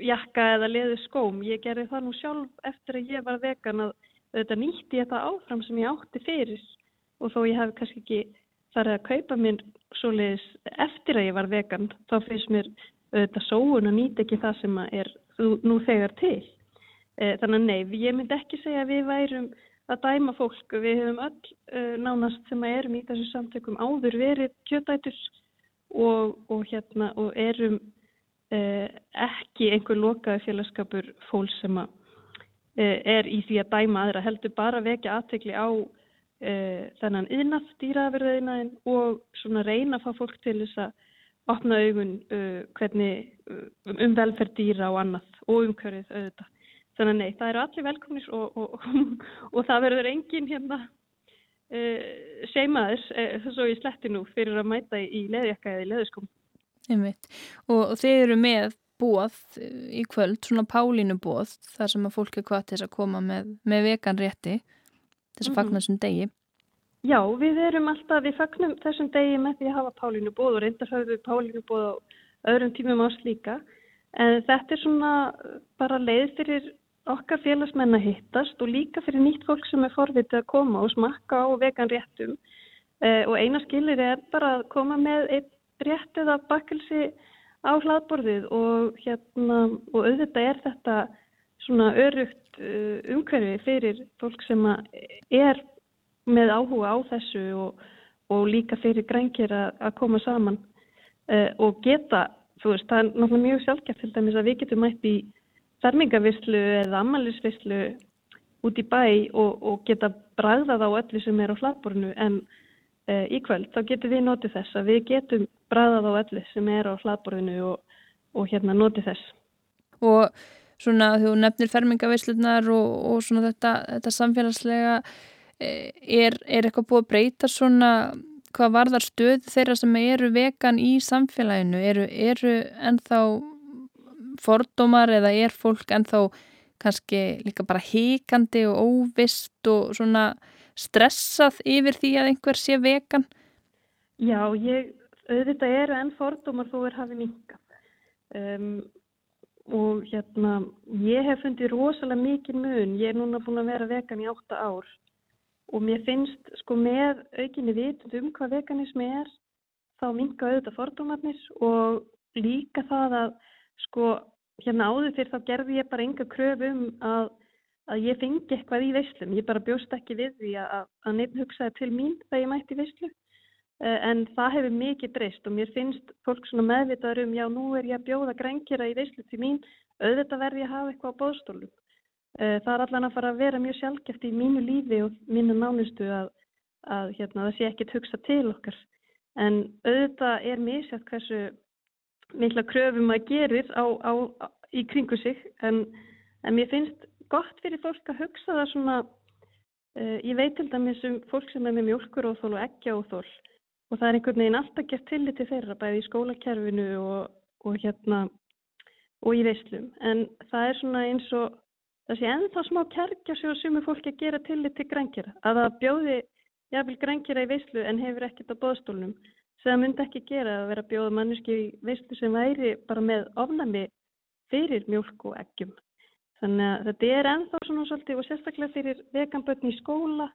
jakka eða leður skóm. Ég gerði það nú sjálf eftir að ég var vegan að þetta nýtti ég það áfram sem ég átti fyrir og þó ég hef kannski ekki farið að kaupa mér svoleiðis eftir að ég var vegan þá finnst mér þetta sóun að nýta ekki það sem er nú þegar til. E, þannig að nei, ég myndi ekki segja að við værum að dæma fólk. Við hefum öll uh, nánast sem að erum í þessu samtökum áður verið kjötætur og, og, hérna, og erum uh, ekki einhver lokaði félagskapur fólk sem að Eh, er í því að dæma aðra heldur bara vekja aðtegli á uh, þennan yðnað, dýraverðiðinaðin og svona reyna að fá fólk til þess að opna augun uh, hvernig, uh, um velferð dýra og annað og umhverfið auðvitað. Þannig að nei, það eru allir velkomnis og, og, og, og það verður engin hérna seimaður, svo ég sletti nú fyrir að mæta í leðjakka eða í leðuskom. Og þeir eru með bóð í kvöld, svona pálínu bóð þar sem að fólk er hvað til þess að koma með, með vegan rétti þess að fagna þessum degi. Já, við erum alltaf, við fagnum þessum degi með því að hafa pálínu bóð og reyndar hafum við pálínu bóð á öðrum tímum ás líka en þetta er svona bara leið fyrir okkar félagsmenn að hittast og líka fyrir nýtt fólk sem er forvitið að koma og smakka á vegan réttum. Eh, og eina skilir er bara að koma með eitt rétt eða bakkelsi á hlaðborðið og hérna og auðvitað er þetta svona örugt uh, umhverfi fyrir fólk sem er með áhuga á þessu og, og líka fyrir grænkir að koma saman. Uh, og geta, þú veist, það er náttúrulega mjög sjálfgeft til dæmis að við getum mætt í þermingavislu eða ammaliðsvislu út í bæ og, og geta bræðað á öllu sem er á hlaðborðinu en uh, í kvöld þá getum við notið þess að við getum bræðað á öllu sem er á hlaðborðinu og, og hérna noti þess. Og svona þú nefnir fermingaveislunar og, og svona þetta, þetta samfélagslega e, er, er eitthvað búið að breyta svona hvað varðar stöð þeirra sem eru vegan í samfélaginu? Eru, eru ennþá fordómar eða er fólk ennþá kannski líka bara híkandi og óvist og svona stressað yfir því að einhver sé vegan? Já, ég auðvitað eru enn fordómar þó er hafið minkað. Um, og hérna, ég hef fundið rosalega mikið mun. Ég er núna búin að vera vegan í 8 ár og mér finnst sko með aukinni vitund um hvað veganismi er þá minka auðvitað fordómarnir og líka það að sko hérna áður fyrir þá gerði ég bara enga kröf um að, að ég fengi eitthvað í veislum. Ég bara bjóst ekki við því að, að nefn hugsaði til mín þegar ég mætti veislu. Eh, en það hefur mikið breyst og mér finnst fólk svona meðvitaður um já nú er ég að bjóða grænkjara í veislu til mín auðvitað verði ég að hafa eitthvað á bóðstólum. Eh, það er allan að fara að vera mjög sjálfgeft í mínu lífi og mínu nánustu að, að hérna, það sé ekkit hugsa til okkar. En auðvitað er misjátt hversu mikla kröfum að gerir á, á, á, í kringu sig en, en mér finnst gott fyrir fólk að hugsa það svona, uh, ég veit til dæmis um fólk sem er með mjölkuróþól og eggjaóþól og það er einhvern veginn alltaf gert tillit til þeirra bæði í skólakerfinu og, og hérna og í veislum. En það er svona eins og það sé ennþá smá kerkja sem sumur fólki að gera tillit til grænkjara að það bjóði jafnvel grænkjara í veislu en hefur ekkert á bóðstólnum sem það myndi ekki gera að vera að bjóða manneski í veislu sem væri bara með ofnami fyrir mjölk og eggjum. Þannig að þetta er ennþá svona svolítið og sérstaklega fyrir veganbötni í skóla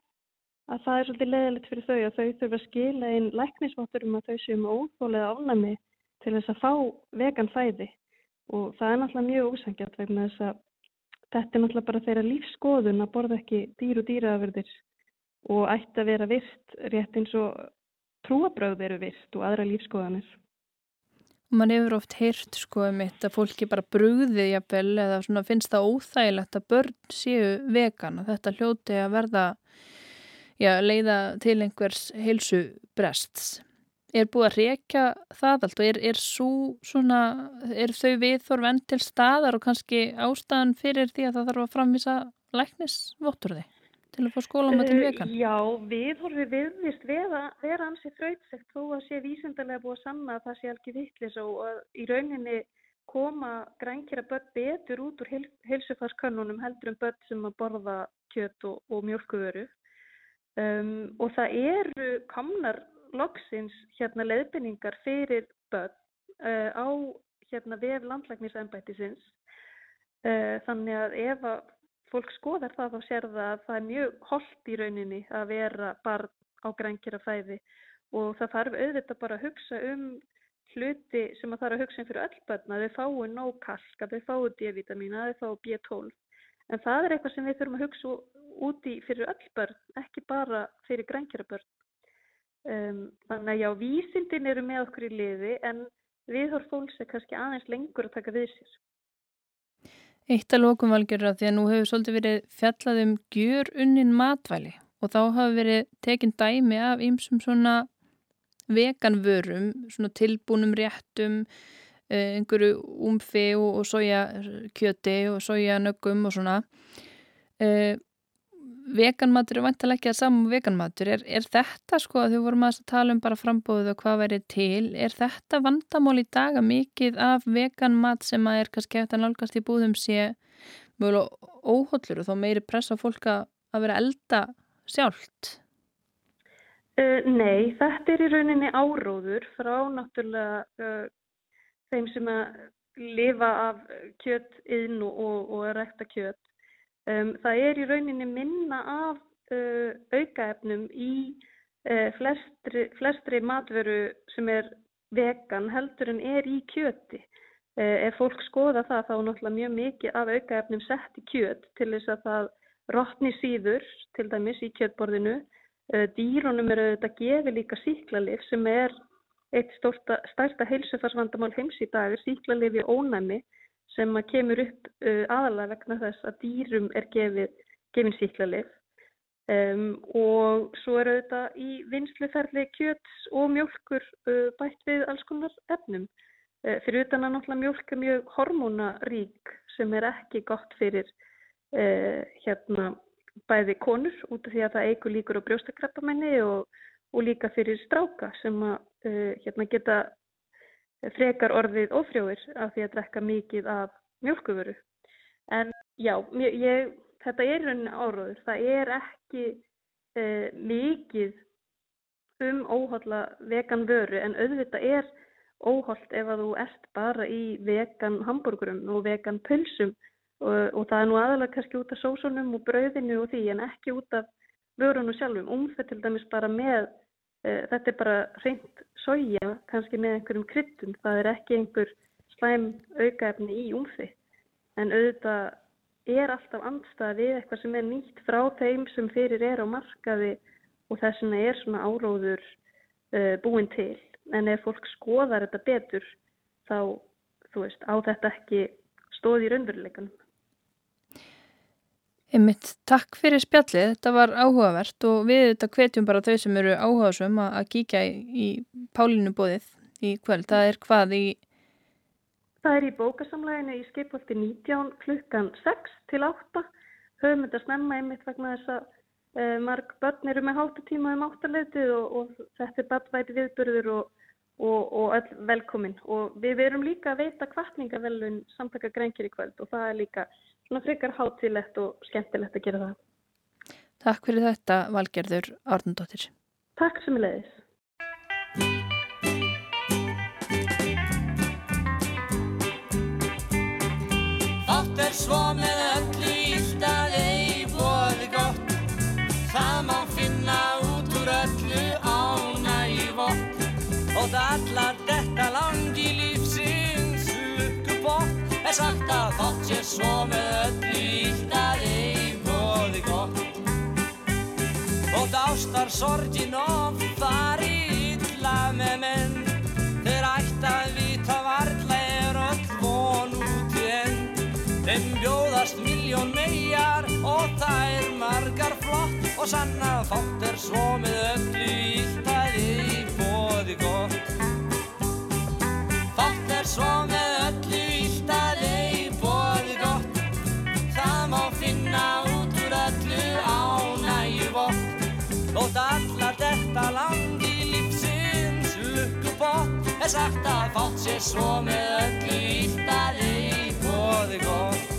að það er svolítið leðilegt fyrir þau að þau þurfa að skila inn læknisvottur um að þau séu með óþólega ofnami til þess að fá vegan fæði og það er náttúrulega mjög ósangjart vegna þess að þetta er náttúrulega bara þeirra lífskoðun að borða ekki dýr og dýraafurðir og ætti að vera virt rétt eins og trúabröð eru virt og aðra lífskoðanir. Man hefur oft heyrt sko um þetta að fólki bara brúði jafnvel eða svona finnst það óþægilegt að börn séu vegan að þetta hljóti að verða já, leiða til einhvers heilsu brests. Er búið að reyka það allt og er, er, svo, svona, er þau viðþorf enn til staðar og kannski ástæðan fyrir því að það þarf að framvisa læknisvotturði? Til að fá skólamatinn Eh, vegan? Já, við horfum viðvist vera, vera ansi þrautsegt þó að sé vísindarlega búið að sanna að það sé alveg vittlis og að í rauninni koma grænkjara börn betur út úr heil, heilsufarskönnunum heldur en börn sem að borða kjött og, og mjölkuvöru. Um, og það eru komnar loksins hérna leiðbynningar fyrir börn uh, á hérna vef landlæknisembættisins. Uh, þannig að ef að fólk skoðar það þá sér það að það er mjög holdt í rauninni að vera barn á grænkjara fæði og það þarf auðvitað bara að hugsa um hluti sem að þarf að hugsa um fyrir öll börn að þau fái nóg kalk, að þau fái D-vitamín, að þau fái B12 en það er eitthvað sem við þurfum að hugsa út í fyrir öll börn, ekki bara fyrir grænkjara börn. Um, þannig að já, vísindin eru með okkur í liði en viðhorf fólks er kannski aðeins lengur að taka við sér. Eitt að lókum valgjörra því að nú hefur svolítið verið fjallað um gjör unnin matvæli og þá hafa verið tekinn dæmi af ýmsum svona veganvörum, svona tilbúnum réttum, eh, einhverju umfi og, sojakjöti og sojanöggum og svona. Veganmatur er vantilega ekki að saman veganmatur. Er, er þetta sko að þau vorum að tala um bara frambóðið og hvað verið til, er þetta vandamál í dag að mikið af veganmat sem að er kannski eftir að nálgast í búðum sé mjög óhóllur og þá meiri pressa fólk að vera elda sjálft? Uh, nei, þetta er í rauninni áróður frá náttúrulega uh, þeim sem að lifa af kjött inn og, og, og rekta kjött. Um, það er í rauninni minna af uh, aukaefnum í flestri, flestri matvöru sem er vegan heldur en er í kjöti. Ef fólk skoða það þá er náttúrulega mjög mikið af aukaefnum sett í kjött til þess að það rotni síður til dæmis í kjöttborðinu Dýrunum eru auðvitað gefið líka síklarlif sem er eitt stærsta heilsufarsvandamál heims í dag, síklarlifi ónæmi sem kemur upp uh, aðalega vegna þess að dýrum er gefin síklarlif. Um, og svo eru auðvitað í vinsluferli kjöts og mjölkur uh, bætt við alls konar efnum. Uh, fyrir utan að náttúrulega mjölk er mjög hormónarík sem er ekki gott fyrir hérna bæði konur út af því að það eigur líkur á brjóstakrappamenni og, og líka fyrir stráka sem að uh, hérna geta frekar orðið ofrjóir af því að drekka mikið af mjölkuvöru. En já, ég, þetta er rauninni áróður. Það er ekki uh, mikið um óhaldla vegan vöru en auðvitað er óhald ef að þú ert bara í vegan hambúrgurum og vegan pulsum og, og það er nú aðalega kannski út af sósunum og brauðinu og því en ekki út af vörunum sjálfum. Umfett til dæmis bara með, þetta er bara reynd soja kannski með einhverjum kryttum, það er ekki einhver slæm aukaefni í umfi. En auðvitað er alltaf andstað við eitthvað sem er nýtt frá þeim sem fyrir er á markaði og þess vegna er svona áróður e, búin til. En ef fólk skoðar þetta betur þá, veist, á þetta ekki stóð í raunveruleikanum. Einmitt, takk fyrir spjallið, þetta var áhugavert og við þetta hvetjum bara þau sem eru áhugasum að, að kíkja í, í Pálinu bóðið í kvöld. Það er hvað í? Það er í bókasamlæginu í skipolti 19 klukkan 6 til 8. Höfum þetta snemma einmitt vegna þess að e, marg börn eru með háttatíma um áttaleitið og, og þetta er badvæti viðbörður og, og, og öll velkomin. Og við verum líka að veita kvartningavelun samtaka grenkir í kvöld og það er líka svona frekar hátilegt og skemmtilegt að gera það. Takk fyrir þetta Valgerður Arnandóttir. Takk sem ég leiðis. Oft er svo með öllu ístaði í bóði gott Það má finna út úr öllu ána í vott Og það allar sagt að þátt sé svo með öllu ílt að ei bóði gott. Þótt ástar sorgin of fari illa með menn Þeir ætti að vita varla er öll von út í end Þeim bjóðast miljón megar og það er margar flott Og sanna fátt er svo með öllu ílt að í bóði gott. Fátt er svo með langi lífsins lukkubott Er sagt að fátt sér svo með öllu ílt að í bóði gott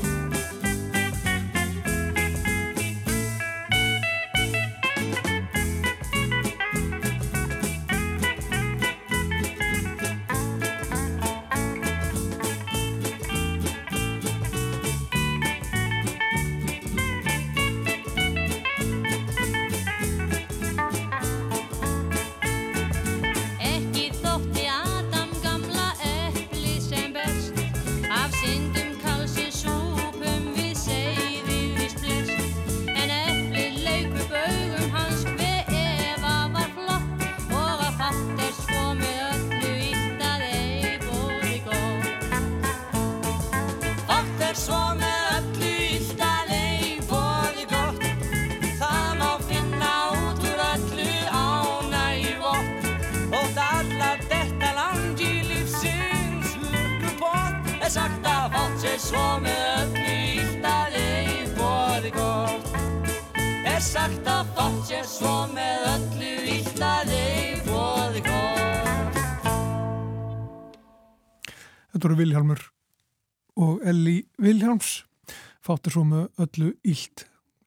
Þetta voru Vilhjálmur og Elli Vilhjálms fáttur svo með öllu ílt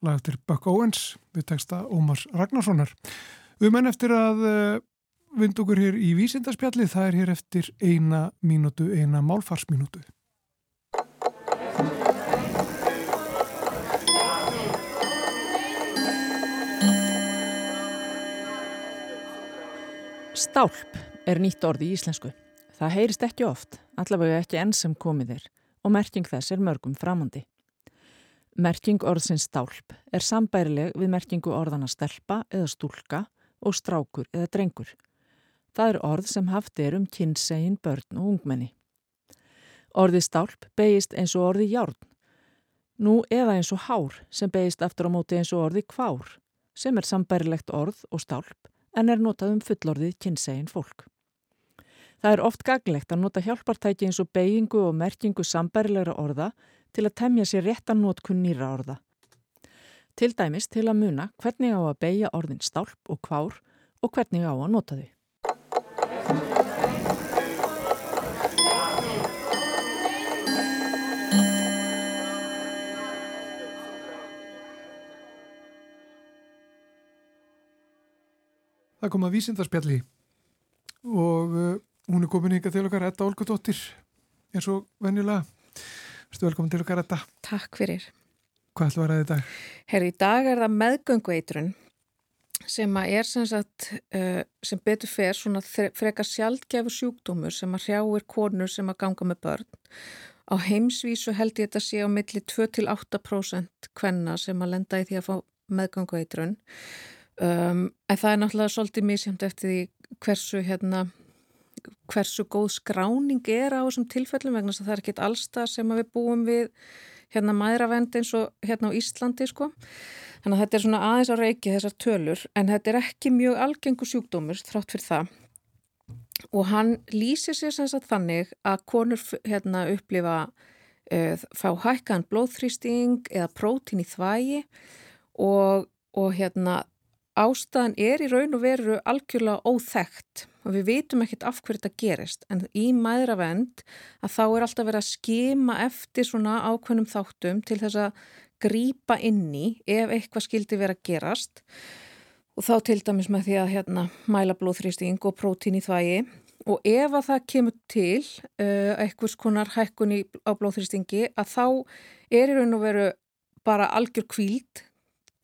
lagtir Buck Owens við texta Ómars Ragnarssonar. Við menn eftir að uh, vind okkur hér í vísindarspjalli það er hér eftir eina mínútu, eina málfarsmínútu. Stálp er nýtt orð í íslensku. Það heyrist ekki oft, allavega ekki enn sem komið er og merking þess er mörgum framandi. Merking orðsins stálp er sambærileg við merkingu orðana stelpa eða stúlka og strákur eða drengur. Það er orð sem haft er um kynnsegin, börn og ungmenni. Orðið stálp beigist eins og orðið járn. Nú eða eins og hár sem beigist aftur á móti eins og orðið kvár sem er sambærilegt orð og stálp en er notað um fullorðið kynnsegin fólk. Það er oft gaglegt að nota hjálpartæki eins og beigingu og merkingu sambærilegra orða til að temja sér réttan notkun nýra orða. Til dæmis til að muna hvernig á að beigja orðin stálp og kvár og hvernig á að nota þau. Það kom að vísindarspjalli og uh, hún er komin hingað til okkar Edda Olgudóttir eins og venjulega. Verstu velkomin til okkar Edda. Takk fyrir. Hvað ætlum að ræða í dag? Herri, í dag er það meðgöngueitrun sem er sem, sagt, uh, sem betur fer svona frekar sjaldgæfu sjúkdómur sem að hrjáir konur sem að ganga með börn. Á heimsvísu held ég þetta sé á milli 2-8% kvenna sem að lenda í því að fá meðgöngueitrun. Um, en það er náttúrulega svolítið misjönd eftir því hversu hérna hversu góð skráning er á þessum tilfellum vegna þess að það er ekkit allstað sem við búum við hérna maðuravend eins og hérna á Íslandi sko. Þannig að þetta er svona aðeins á reiki þessar tölur en þetta er ekki mjög algengu sjúkdómur þrátt fyrir það og hann lýsir sér sem sagt þannig að konur hérna upplifa uh, fá hækkan blóðþrýsting eða prótín í þvægi og, og hérna ástæðan er í raun og veru algjörlega óþægt og við vitum ekkert af hverju þetta gerist en í maðuravend að þá er alltaf verið að skima eftir svona ákveðnum þáttum til þess að grípa inn í ef eitthvað skildi vera að gerast. Og þá til dæmis með því að hérna, mæla blóðþrýsting og prótín í þvægi og ef að það kemur til uh, einhvers konar hækkun í, á blóðþrýstingi að þá er í raun og veru bara algjör kvíld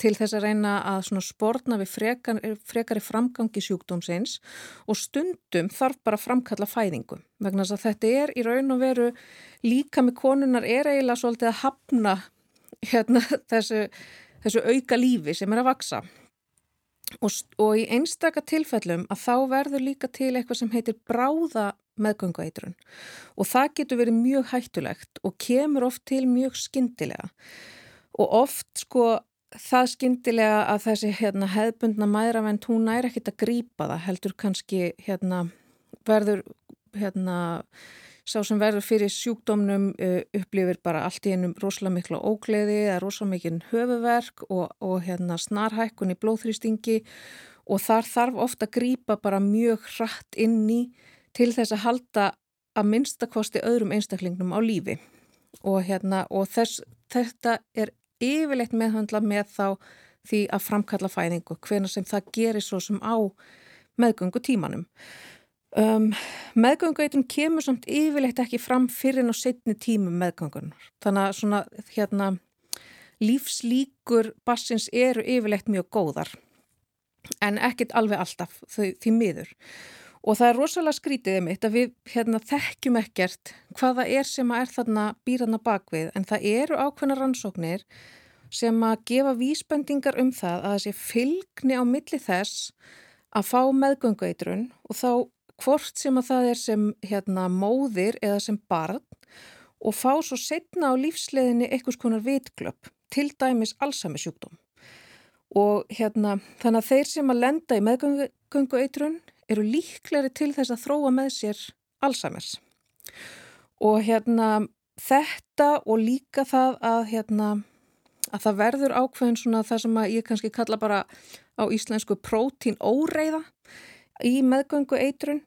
til þess að reyna að spórna við frekar, frekari framgangi sjúkdómsins og stundum þarf bara að framkalla fæðingu. Vegna þess að þetta er í raun og veru líka með konunar er eiginlega svolítið að hafna hérna, þessu, þessu auka lífi sem er að vaksa og, og í einstaka tilfellum að þá verður líka til eitthvað sem heitir bráða meðgöngueitrun og það getur verið mjög hættulegt og kemur oft til mjög skindilega og oft sko það skindilega að þessi hérna, hefðbundna mæðravend hún er ekkit að grýpa það heldur kannski hérna, verður hérna, sá sem verður fyrir sjúkdómnum uh, upplifir bara allt í ennum rosalega mikla ógleði eða rosalega mikinn höfuverk og, og hérna, snarhækkun í blóðþrýstingi og þar þarf ofta að grýpa bara mjög hratt inn í til þess að halda að minnstakosti öðrum einstaklingnum á lífi. Og, hérna, og þess, þetta er yfirleitt meðhandla með þá því að framkalla fæðingu hvena sem það gerir svo sem á meðgöngu tímanum. Um, meðgöngueitum kemur samt yfirleitt ekki fram fyrir en á setni tímum meðgöngunar. Þannig að svona hérna lífslíkur bassins eru yfirleitt mjög góðar en ekkit alveg alltaf því, miður. Og það er rosalega skrítið eitt að við hérna, þekkjum ekkert hvaða er sem að er þarna býrana bakvið en það eru ákveðna rannsóknir sem að gefa vísbendingar um það að það sé fylgni á milli þess að fá meðgöngueitrun og þá hvort sem að það er sem hérna, móðir eða sem barn og fá svo setna á lífsleðinni einhvers konar vitglöp, til dæmis allsami sjúkdóm. Og hérna, þannig að þeir sem að lenda í meðgöngueitrun eru líkleri til þess að þróa með sér Alzheimer's. Og hérna þetta og líka það að, hérna, að það verður ákveðin svona það sem að ég kannski kalla bara á íslensku prótín óreiða í meðgöngu eitrun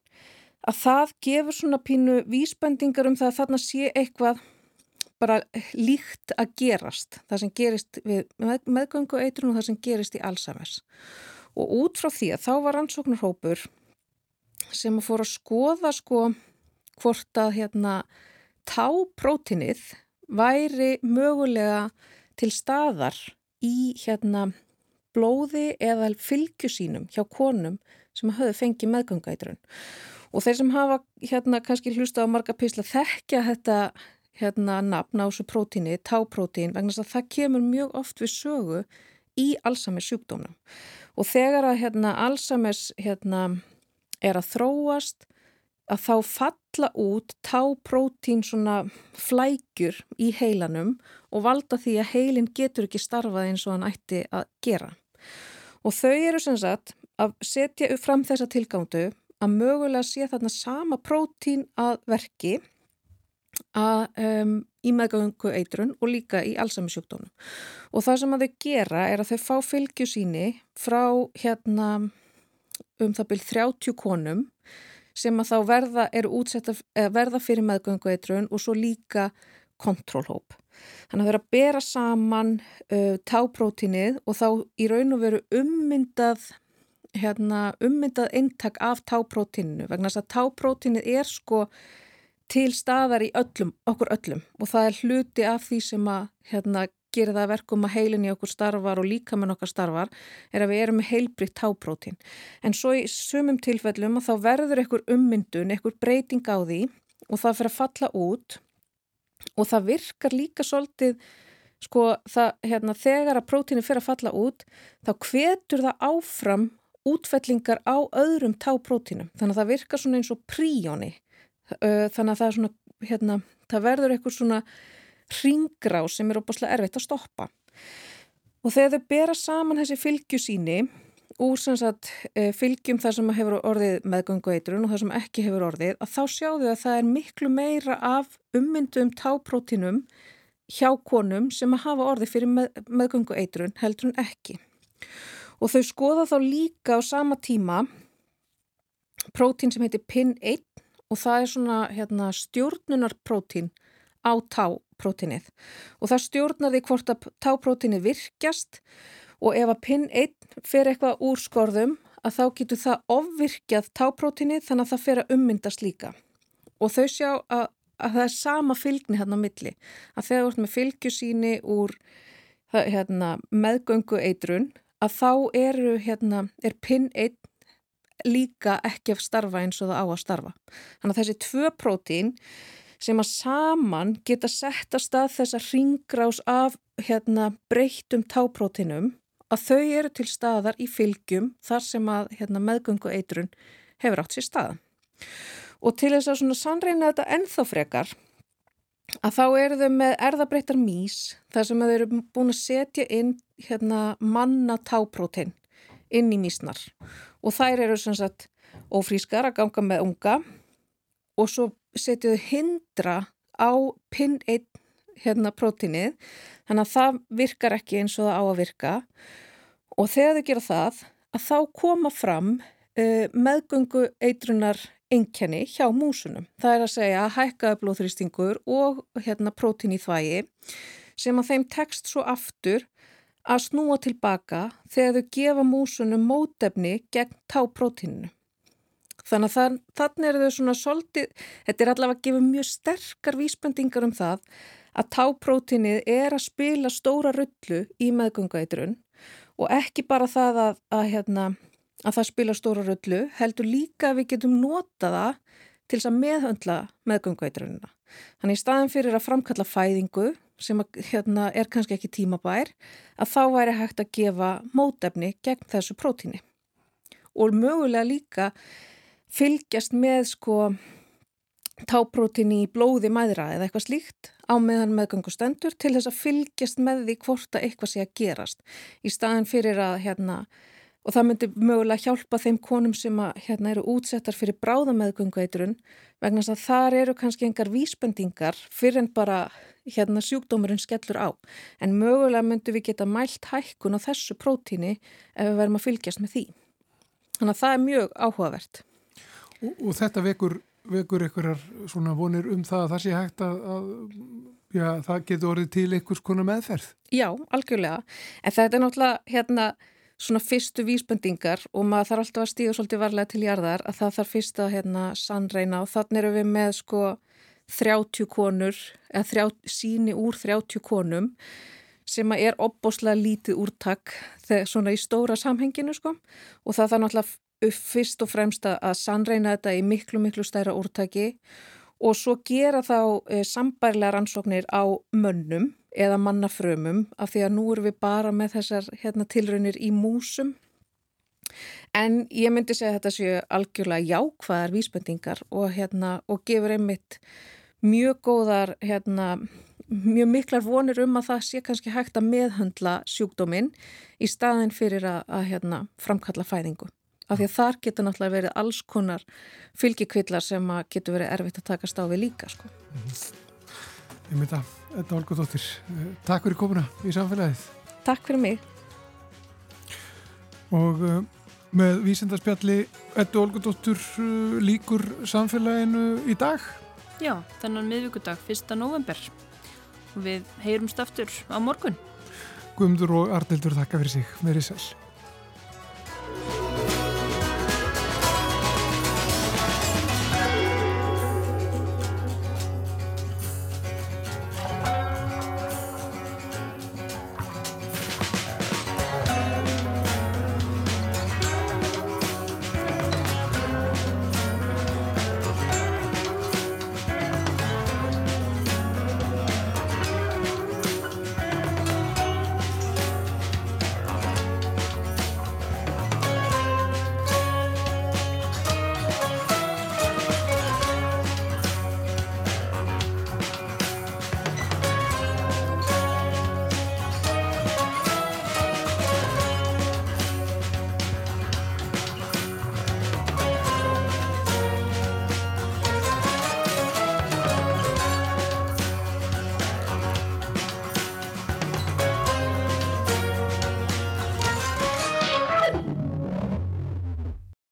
að það gefur svona pínu vísbendingar um það að þarna sé eitthvað bara líkt að gerast það sem gerist við meðgöngu eitrun og það sem gerist í Alzheimer's og út frá því að þá var ansóknarhópur sem að fóra að skoða sko hvort að hérna táprótinið væri mögulega til staðar í hérna blóði eða fylgjusínum hjá konum sem hafði fengið meðgangætrun og þeir sem hafa hérna kannski hlusta á marga písla þekkja þetta hérna nafn á þessu prótíni, táprótín vegna þess að það kemur mjög oft við sögu í Alzheimer's sjúkdónum og þegar að hérna Alzheimer's hérna er að þróast að þá falla út táprótín svona flækjur í heilanum og valda því að heilin getur ekki starfað eins og hann ætti að gera. Og þau eru sem sagt að setja upp fram þessa tilgándu að mögulega sé þarna sama prótín að verki að, um, í meðgöngu eitrun og líka í allsami sjúkdónu. Og það sem að þau gera er að þau fá fylgjusíni frá hérna um það byrj 30 konum sem að þá verða, útsetta, verða fyrir meðgöngu eitrun og svo líka kontrólhóp. Þannig að það er að bera saman uh, táprótinið og þá í raun og veru ummyndað, hérna, ummyndað eintak af táprótininu vegna þess að táprótinið er sko til staðar í öllum, okkur öllum og það er hluti af því sem að hérna, gerir það verkum að heilin í okkur starfar og líka með nokkar starfar er að við erum með heilbritt táprótin. En svo í sumum tilfellum að þá verður einhver ummyndun, einhver breyting á því og það fyrir að falla út og það virkar líka svolítið, sko, það, hérna, þegar að prótinu fyrir að falla út þá hvetur það áfram útfellingar á öðrum táprótinum. Þannig að það virkar svona eins og príóni. Þannig að það er svona, hérna, það verður eitthvað svona ringgrá sem er óbúslega erfitt að stoppa. Og þegar þau bera saman þessi fylgjusíni úr sagt, e, fylgjum þar sem hefur orðið meðgöngu eitrun og þar sem ekki hefur orðið, að þá sjáðu að það er miklu meira af ummyndum táprótinum hjá konum sem að hafa orðið fyrir með, meðgöngu eitrun heldur en ekki. Og þau skoða þá líka á sama tíma prótín sem heitir PIN1 og það er svona hérna, stjórnunarprótín á táprótinið og það stjórnar því hvort að táprótinið virkjast og ef að pinn 1 fer eitthvað úr skorðum að þá getur það ofvirkjað táprótini þannig að það fer að ummyndast líka. Og þau sjá að, að það er sama fylgni hérna á milli. Að þegar þú ert með fylgjusíni úr hérna, meðgöngu eitrun að þá eru hérna, er pinn einn líka ekki að starfa eins og það á að starfa. Þannig að þessi tvö prótín sem að saman geta sett að stað þessa ringgrás af hérna, breyttum táprótinum að þau eru til staðar í fylgjum þar sem að hérna, meðgöngu eitrun hefur átt sér staða. Og til þess að sannreina þetta ennþá frekar að þá eru þau með erðabreittar mís þar sem þau eru búin að setja inn hérna, manna táprótin inn í mísnar og þær eru sem sagt ófrískar að ganga með unga og svo setju þau hindra á pinn einn hérna prótinið þannig að það virkar ekki eins og það á að virka og þegar þau gera það að þá koma fram uh, meðgöngu eitrunar einkenni hjá músunum. Það er að segja að hækkaðu blóðþrýstingur og hérna prótin í þvægi sem að þeim tekst svo aftur að snúa tilbaka þegar þau gefa músunum mótefni gegn táprótíninu. Þannig að þannig eru þau svona svolítið, þetta er allavega að gefa mjög sterkar vísbendingar um það að táprótínið er að spila stóra rullu í meðgöngueitrun og ekki bara það að, að, hérna, að það spila stóra rullu, heldur líka að við getum nota það til þess að meðhöndla meðgöngueitrunina. Þannig í staðin fyrir að framkalla fæðingu sem að, hérna, er kannski ekki tímabær, að þá væri hægt að gefa mótefni gegn þessu prótíni. Og mögulega líka fylgjast með sko táprótíni í blóði mæðra eða eitthvað slíkt á meðan meðgangustendur til þess að fylgjast með því hvort að eitthvað sé að gerast í staðin fyrir að hérna og það myndi mögulega hjálpa þeim konum sem að hérna eru útsettar fyrir bráðameðgöngueitrun vegna að þar eru kannski engar vísbendingar fyrir en bara hérna sjúkdómurinn skellur á en mögulega myndi við geta mælt hækkun á þessu prótíni ef við verðum að fylgjast með því. Þannig að það er mjög áhugavert. Og, og þetta vekur, vekur einhverjar svona vonir um það að það sé hægt að, að já, það getur orðið til einhvers konar meðferð? Já, algjörlega. En þetta er náttúrulega hérna svona fyrstu vísbendingar og maður þarf alltaf að stíða svolítið varlega til jarðar að það þarf fyrst að hérna sannreina og þannig eru við með sko 30 konur, eða þrjá, síni úr 30 konum sem er opbóslega lítið úrtak þegar svona í stóra samhenginu sko og það þarf náttúrulega fyrst og fremst að sannreina þetta í miklu, miklu stærra úrtaki og svo gera þá e, sambærlega rannsóknir á mönnum eða mannafrömmum af því að nú erum við bara með þessar hérna, tilraunir í músum. En ég myndi segja að þetta séu algjörlega jákvæðar vísbendingar og, hérna, og gefur einmitt mjög góðar hérna, mjög miklar vonir um að það sé kannski hægt að meðhandla sjúkdóminn í staðin fyrir að, að hérna, framkalla fæðingu af því að þar getur náttúrulega verið alls konar fylgjikvillar sem getur verið erfitt að taka stáfi líka sko. Mm -hmm. Ég myndi að, þetta var alveg dóttir Takk fyrir komuna í samfélagið. Takk fyrir mig. Og uh, með vísendarspjalli Ettu Olgudóttur uh, líkur samfélaginu í dag? Já, þennan miðvíkudag 1. november og við heyrumst aftur á morgun. Guðmundur og Arnildur þakka fyrir sig. Með Rísal